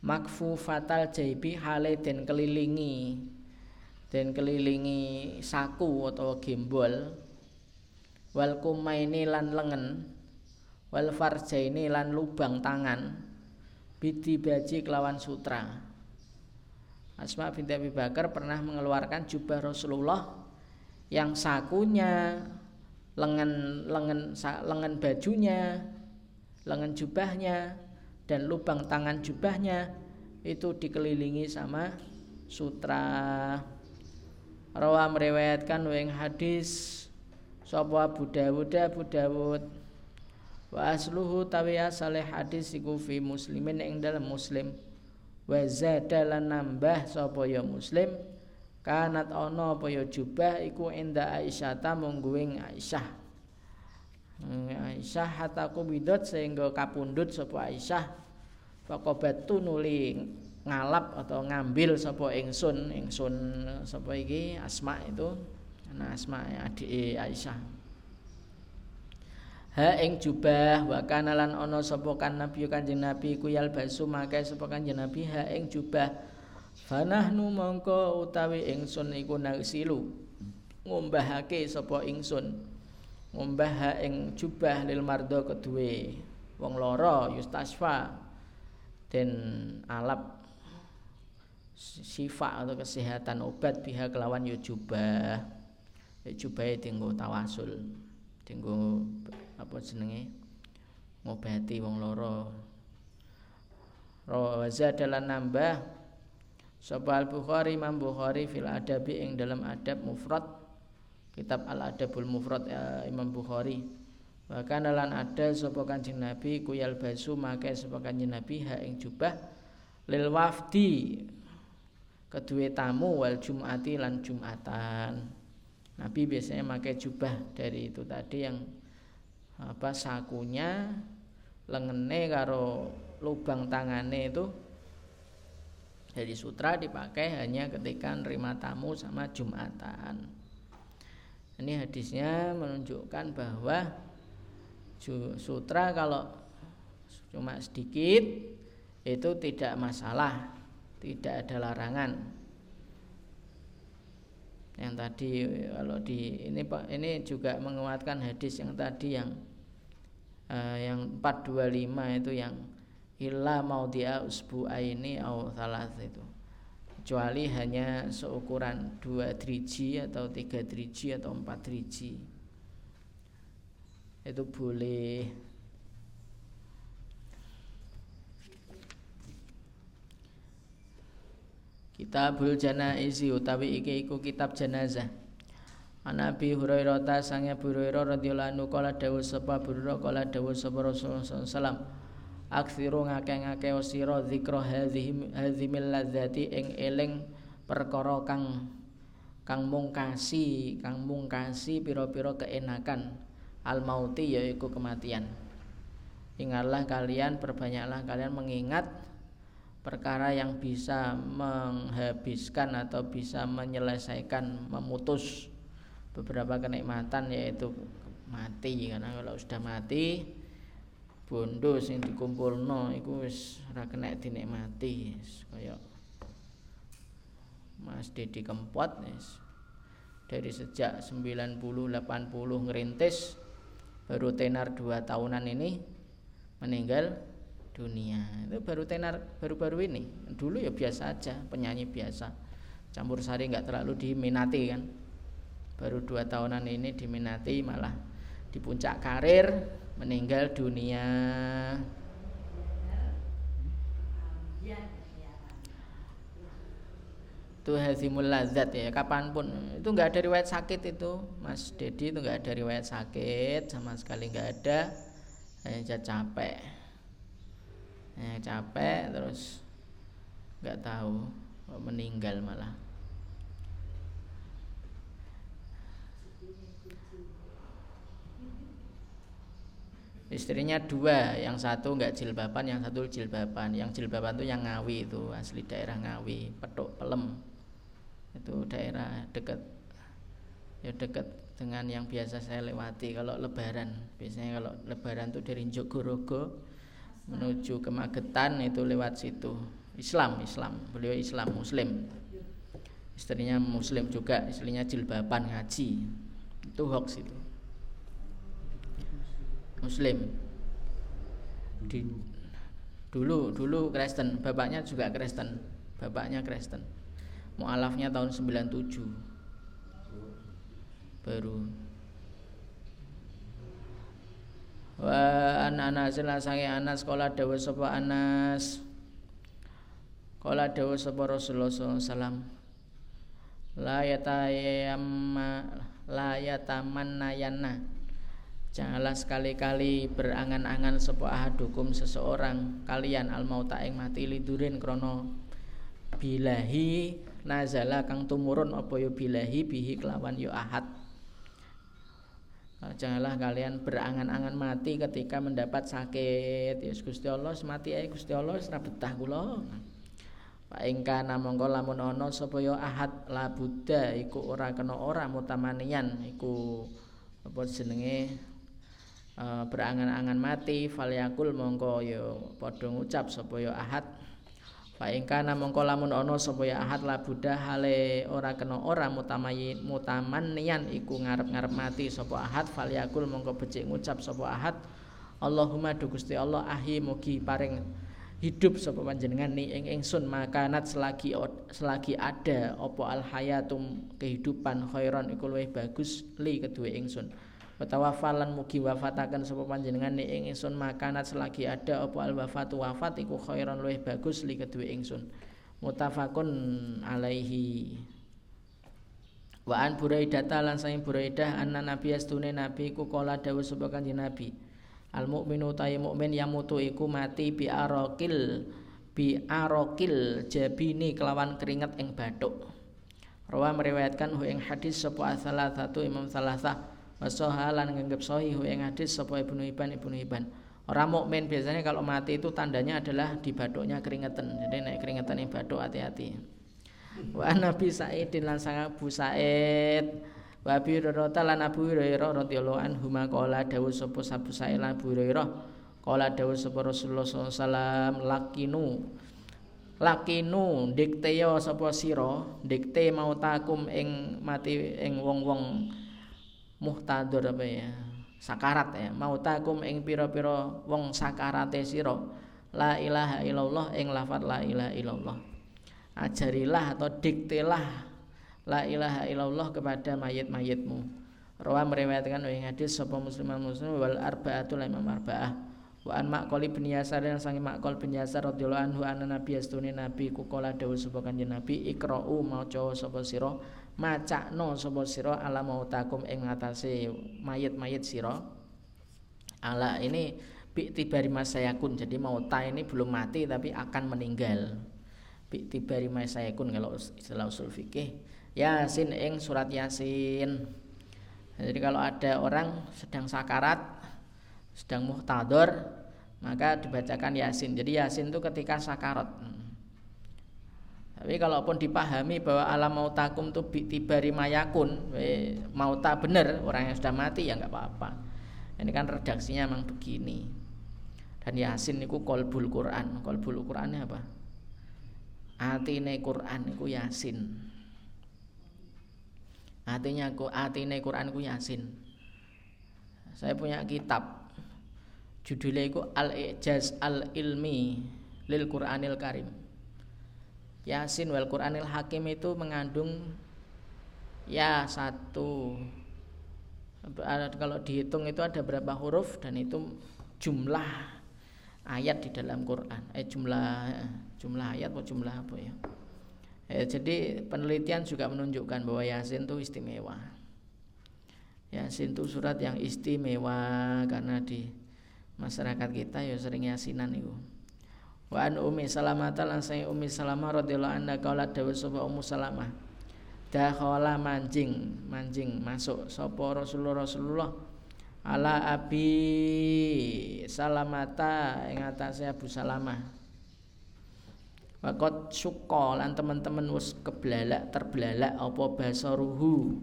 Makfu fatal jaibi hale den kelilingi dan kelilingi saku atau gembol. Wal kumaini lan lengen wal farjaini lan lubang tangan bidi baji kelawan sutra. Asma binti Abi Bakar pernah mengeluarkan jubah Rasulullah yang sakunya lengan lengan lengan bajunya lengan jubahnya dan lubang tangan jubahnya itu dikelilingi sama sutra. Rawa meriwayatkan wing hadis sapa Abu Dawud Abu Dawud? Wa asluhu tawi asale hadis iku fi muslimin ing dalam muslim. Wa zadalan nambah sapa ya muslim. Kanat ana apa ya jubah iku enda Aisyah ta mungguing Aisyah Aisyah hatta kubidot sehingga kapundut sapa Aisyah. Faqabatu nuli ngalap atau ngambil sapa ingsun ingsun sapa iki Asma itu ana Asma adik Aisyah. Ha ing jubah wa kana lan ana sapa kan nabi kanjeng nabi ku yal basu make sapa kanjeng nabi. Ha ing jubah fanahnu mongko utawi ingsun iku nasilu ngombahake sapa ingsun ngombah ha ing jubah lil mardo kedue wong loro yustasfa den alap sifat atau kesehatan obat pihak kelawan yo jubah. Jubah tinggu tawasul tinggu apa jenenge? Ngobati wong loro rawaza dalam nambah sapa al bukhari imam bukhari fil adabi ing dalam adab mufrad kitab al adabul mufrad ya, imam bukhari. Bahkan lan ada sapa kanjeng nabi kuyal basu make sapa kanjeng nabi ha ing jubah lil wafdi kedua tamu wal jumati lan jumatan. Nabi biasanya pakai jubah dari itu tadi yang apa sakunya lengene karo lubang tangannya itu. Dari sutra dipakai hanya ketika nerima tamu sama jumatan ini hadisnya menunjukkan bahwa sutra kalau cuma sedikit itu tidak masalah tidak ada larangan. Yang tadi kalau di ini Pak ini juga menguatkan hadis yang tadi yang uh, yang 425 itu yang illa dia usbu ini au salah itu kecuali hanya seukuran dua driji atau tiga driji atau empat driji. Itu boleh. Kitabul Janaizi utawi iki iku kitab jenazah. Ana Abi Hurairah ta sange Hurairah radhiyallahu anhu kala dawuh sapa Hurairah kala dawuh sapa Rasulullah sallallahu Aksiru ngake-ngake sira zikra hadhihi hadhimil ladzati ing eling perkara kang kang mungkasi, kang mungkasi pira-pira keenakan al mauti yaiku kematian. Ingatlah kalian, perbanyaklah kalian mengingat perkara yang bisa menghabiskan atau bisa menyelesaikan memutus beberapa kenikmatan yaitu mati karena kalau sudah mati bondo sing dikumpulno iku wis ora kena dinikmati kaya Mas Dedi Kempot wis. Dari sejak 90 80 ngerintis baru tenar 2 tahunan ini meninggal dunia. Itu baru tenar baru-baru ini. Dulu ya biasa aja penyanyi biasa. Campur sari nggak terlalu diminati kan. Baru dua tahunan ini diminati malah di puncak karir meninggal dunia. Itu hazimul lazat ya kapan pun. Itu nggak ada riwayat sakit itu. Mas Dedi itu nggak ada riwayat sakit sama sekali nggak ada. Hanya capek. Ya, capek terus nggak tahu meninggal malah istrinya dua yang satu nggak jilbaban yang satu jilbaban. Yang jilbaban itu yang ngawi itu asli daerah ngawi petuk pelem. Itu daerah dekat ya dekat dengan yang biasa saya lewati. Kalau lebaran biasanya kalau lebaran tuh dari Jogorogo menuju ke Magetan itu lewat situ. Islam Islam. Beliau Islam Muslim. Istrinya muslim juga istrinya jilbaban ngaji. Itu hoax itu muslim. Di dulu dulu Kristen. Bapaknya juga Kristen. Bapaknya Kristen. Mualafnya tahun 97 baru. Wa an anas sange anas kala dawuh sapa anas. Kala dawuh sapa Rasulullah sallallahu alaihi wasallam. Yatamannayana Janganlah sekali-kali berangan-angan sebuah ahadukum seseorang kalian al mauta ing mati lidurin krono bilahi nazala kang tumurun apa yo bilahi bihi kelawan yo ahad Janganlah kalian berangan-angan mati ketika mendapat sakit. Ya Gusti Allah mati ae Gusti Allah ora betah kula. Pak ingka namangka lamun ana sapa ya ahad la buddha iku ora kena ora mutamanian iku apa jenenge uh, berangan-angan mati falyakul mongko ya padha ngucap sapa ya ahad. Fa ing mongko lamun ana sapa ya ahad la buddha hale ora kena ora mutamayin mutaman nian iku ngarep-ngarep mati sapa ahad. Falyakul mongko becik ngucap sapa ahad. Allahumma du Gusti Allah ahi mugi paring hidup sapa panjenengan ni ing ingsun makanat selagi selagi ada apa al hayatum kehidupan khairan iku luwih bagus li kedue ingsun Watawafalan mugi wafataken sapa panjenengan ni ing ingsun makanat selagi ada apa al wafatu wafat iku khairan luwih bagus li kedue ingsun. Mutafakun alaihi. Wa an Buraidah lan saing Buraidah anna nabi astune nabi ku kala dawuh sapa kanjeng nabi. Al mukminu ta'i mukmin yamutu iku mati bi arokil bi arokil jabini kelawan keringet ing bathuk. Rawa meriwayatkan hu ing hadis sapa salah satu imam salah satu Wasoha lan nganggep sahih yang hadis sapa Ibnu Hibban Ibnu Hibban. Orang mukmin biasanya kalau mati itu tandanya adalah di baduknya keringetan. Jadi naik keringetan ini baduk hati-hati. Wa Nabi Sa'id lan sang Abu Sa'id Wa Abi lan Abu Hurairah radhiyallahu anhu maqala dawuh sapa Abu Sa'id lan Abu Hurairah qala dawuh sapa Rasulullah sallallahu alaihi wasallam lakinu lakinu dikteyo sapa sira dikte mautakum ing mati ing wong-wong muhtadur apa ya? Sakarat ya. Mautakum ing pira-pira wong sakarate sira. La ilaha illallah ing lafat la ilaha illallah. Ajarilah atau diktelah la ilaha illallah kepada mayit-mayitmu. Rawa meriwayatkan ing hadis sapa musliman muslim wal arba'atul imam arba'ah. Wa an maqali bin yasar yang sangi maqal bin yasar radhiyallahu anhu anna nabi astune nabi kukola dawuh sapa kanjeng nabi ikra'u maca sapa sira macakno sapa sira ala mautakum ing ngatasé mayit-mayit sira. Ala ini tibari masayakun jadi mauta ini belum mati tapi akan meninggal. Tibari masayakun kalau istilah usul fikih. Yasin ing surat yasin. Jadi kalau ada orang sedang sakarat sedang muhtador maka dibacakan yasin. Jadi yasin itu ketika sakarat tapi kalaupun dipahami bahwa alam mautakum itu tibari mayakun, mauta benar orang yang sudah mati ya nggak apa-apa. Ini kan redaksinya memang begini. Dan Yasin itu kolbul Quran. Kolbul Qurannya apa? Atine Quran itu Yasin. Artinya aku atine Quran itu Yasin. Saya punya kitab judulnya itu Al-Ijaz Al-Ilmi lil Quranil Karim Yasin wal Quranil Hakim itu mengandung ya satu. Kalau dihitung itu ada berapa huruf dan itu jumlah ayat di dalam Quran. Eh jumlah jumlah ayat atau jumlah apa ya? Eh, jadi penelitian juga menunjukkan bahwa Yasin itu istimewa. Yasin itu surat yang istimewa karena di masyarakat kita ya sering yasinan itu Wa an Ummi Salamah lan sai Ummi Salamah radhiyallahu anha qalat dawuh sapa Ummu Salamah. Dakhala manjing, manjing masuk sapa Rasulullah Rasulullah ala Abi Salamata ing atase Abu Salamah. Wakot suka lan teman-teman wis kebelalak terbelalak apa basa ruhu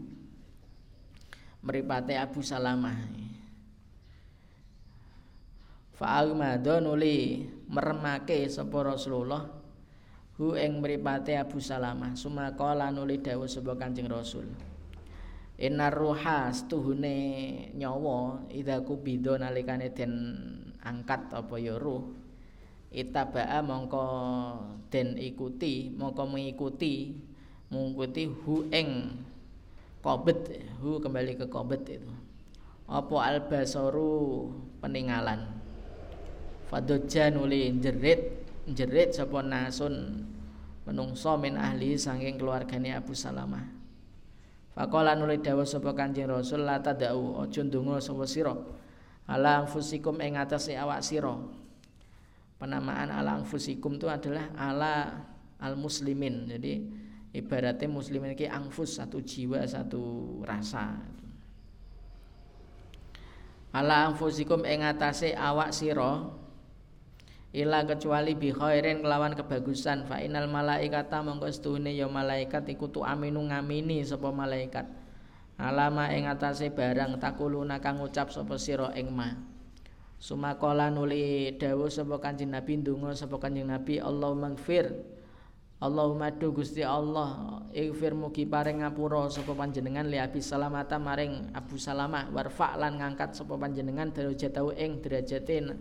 meripate Abu Salamah. Fa'al madon uli meremake sapa Rasulullah hu ing mripate Abu Salamah. Sumaqala nuli dawuh sapa Kanjeng Rasul. Innar ruha stuhune nyawa idza kubido nalikane den angkat apa ya ruh. Itabaa mongko den ikuti mongko mengikuti mengikuti hu ing kobet hu kembali ke kobet itu. Apa albasaru peninggalan fadojan uli jerit jerit sapa nasun menungso min ahli saking keluargane Abu Salamah Faqala nuli dawuh sapa Kanjeng Rasul la tadau aja ndonga sapa sira ala ing awak sira. Penamaan ala anfusikum itu adalah ala al muslimin. Jadi ibaratnya muslimin iki angfus satu jiwa satu rasa. Ala anfusikum ing atase awak sira ila kecuali bi khairin kelawan kebagusan. Fa inal malaikata mongko setuhune ya malaikat iku tu aminu ngamini sapa malaikat. Alama ing atase barang takuluna kang ngucap sapa sira ing ma. Sumakola nuli dawuh sapa kanjeng nabi ndonga sapa kanjeng nabi Allahumma gfir Allahumma du Gusti Allah ighfir mugi paring ngapura sapa panjenengan li Abi Salamata maring Abu Salamah. Warfa lan ngangkat sapa panjenengan derajatau ing derajatin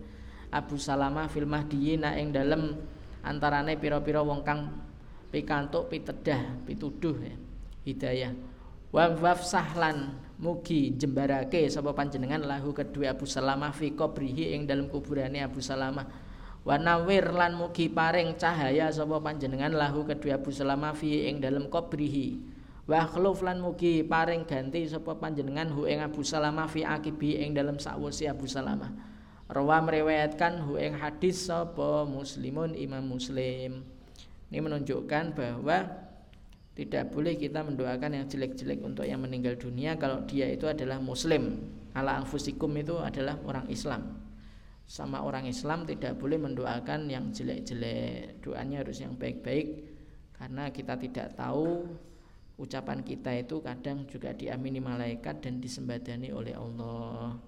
Abu Salamah fil mahdiyina ing dalem antarane pira-pira wong kang pikantuk pitedah pituduh ya, hidayah. Wa sahlan mugi jembarake sapa panjenengan lahu kedua Abu Salamah fi qabrihi ing dalem kuburane Abu Salamah. Wa nawir lan mugi paring cahaya sapa panjenengan lahu kedua Abu Salamah fi ing dalem qabrihi. Wa khluf lan mugi paring ganti sapa panjenengan hu ing Abu Salamah fi akibi ing dalem sakwusi Abu Salamah Rawa meriwayatkan hu ing hadis sapa muslimun Imam Muslim. Ini menunjukkan bahwa tidak boleh kita mendoakan yang jelek-jelek untuk yang meninggal dunia kalau dia itu adalah muslim. Ala anfusikum itu adalah orang Islam. Sama orang Islam tidak boleh mendoakan yang jelek-jelek. Doanya harus yang baik-baik karena kita tidak tahu ucapan kita itu kadang juga diamini malaikat dan disembadani oleh Allah.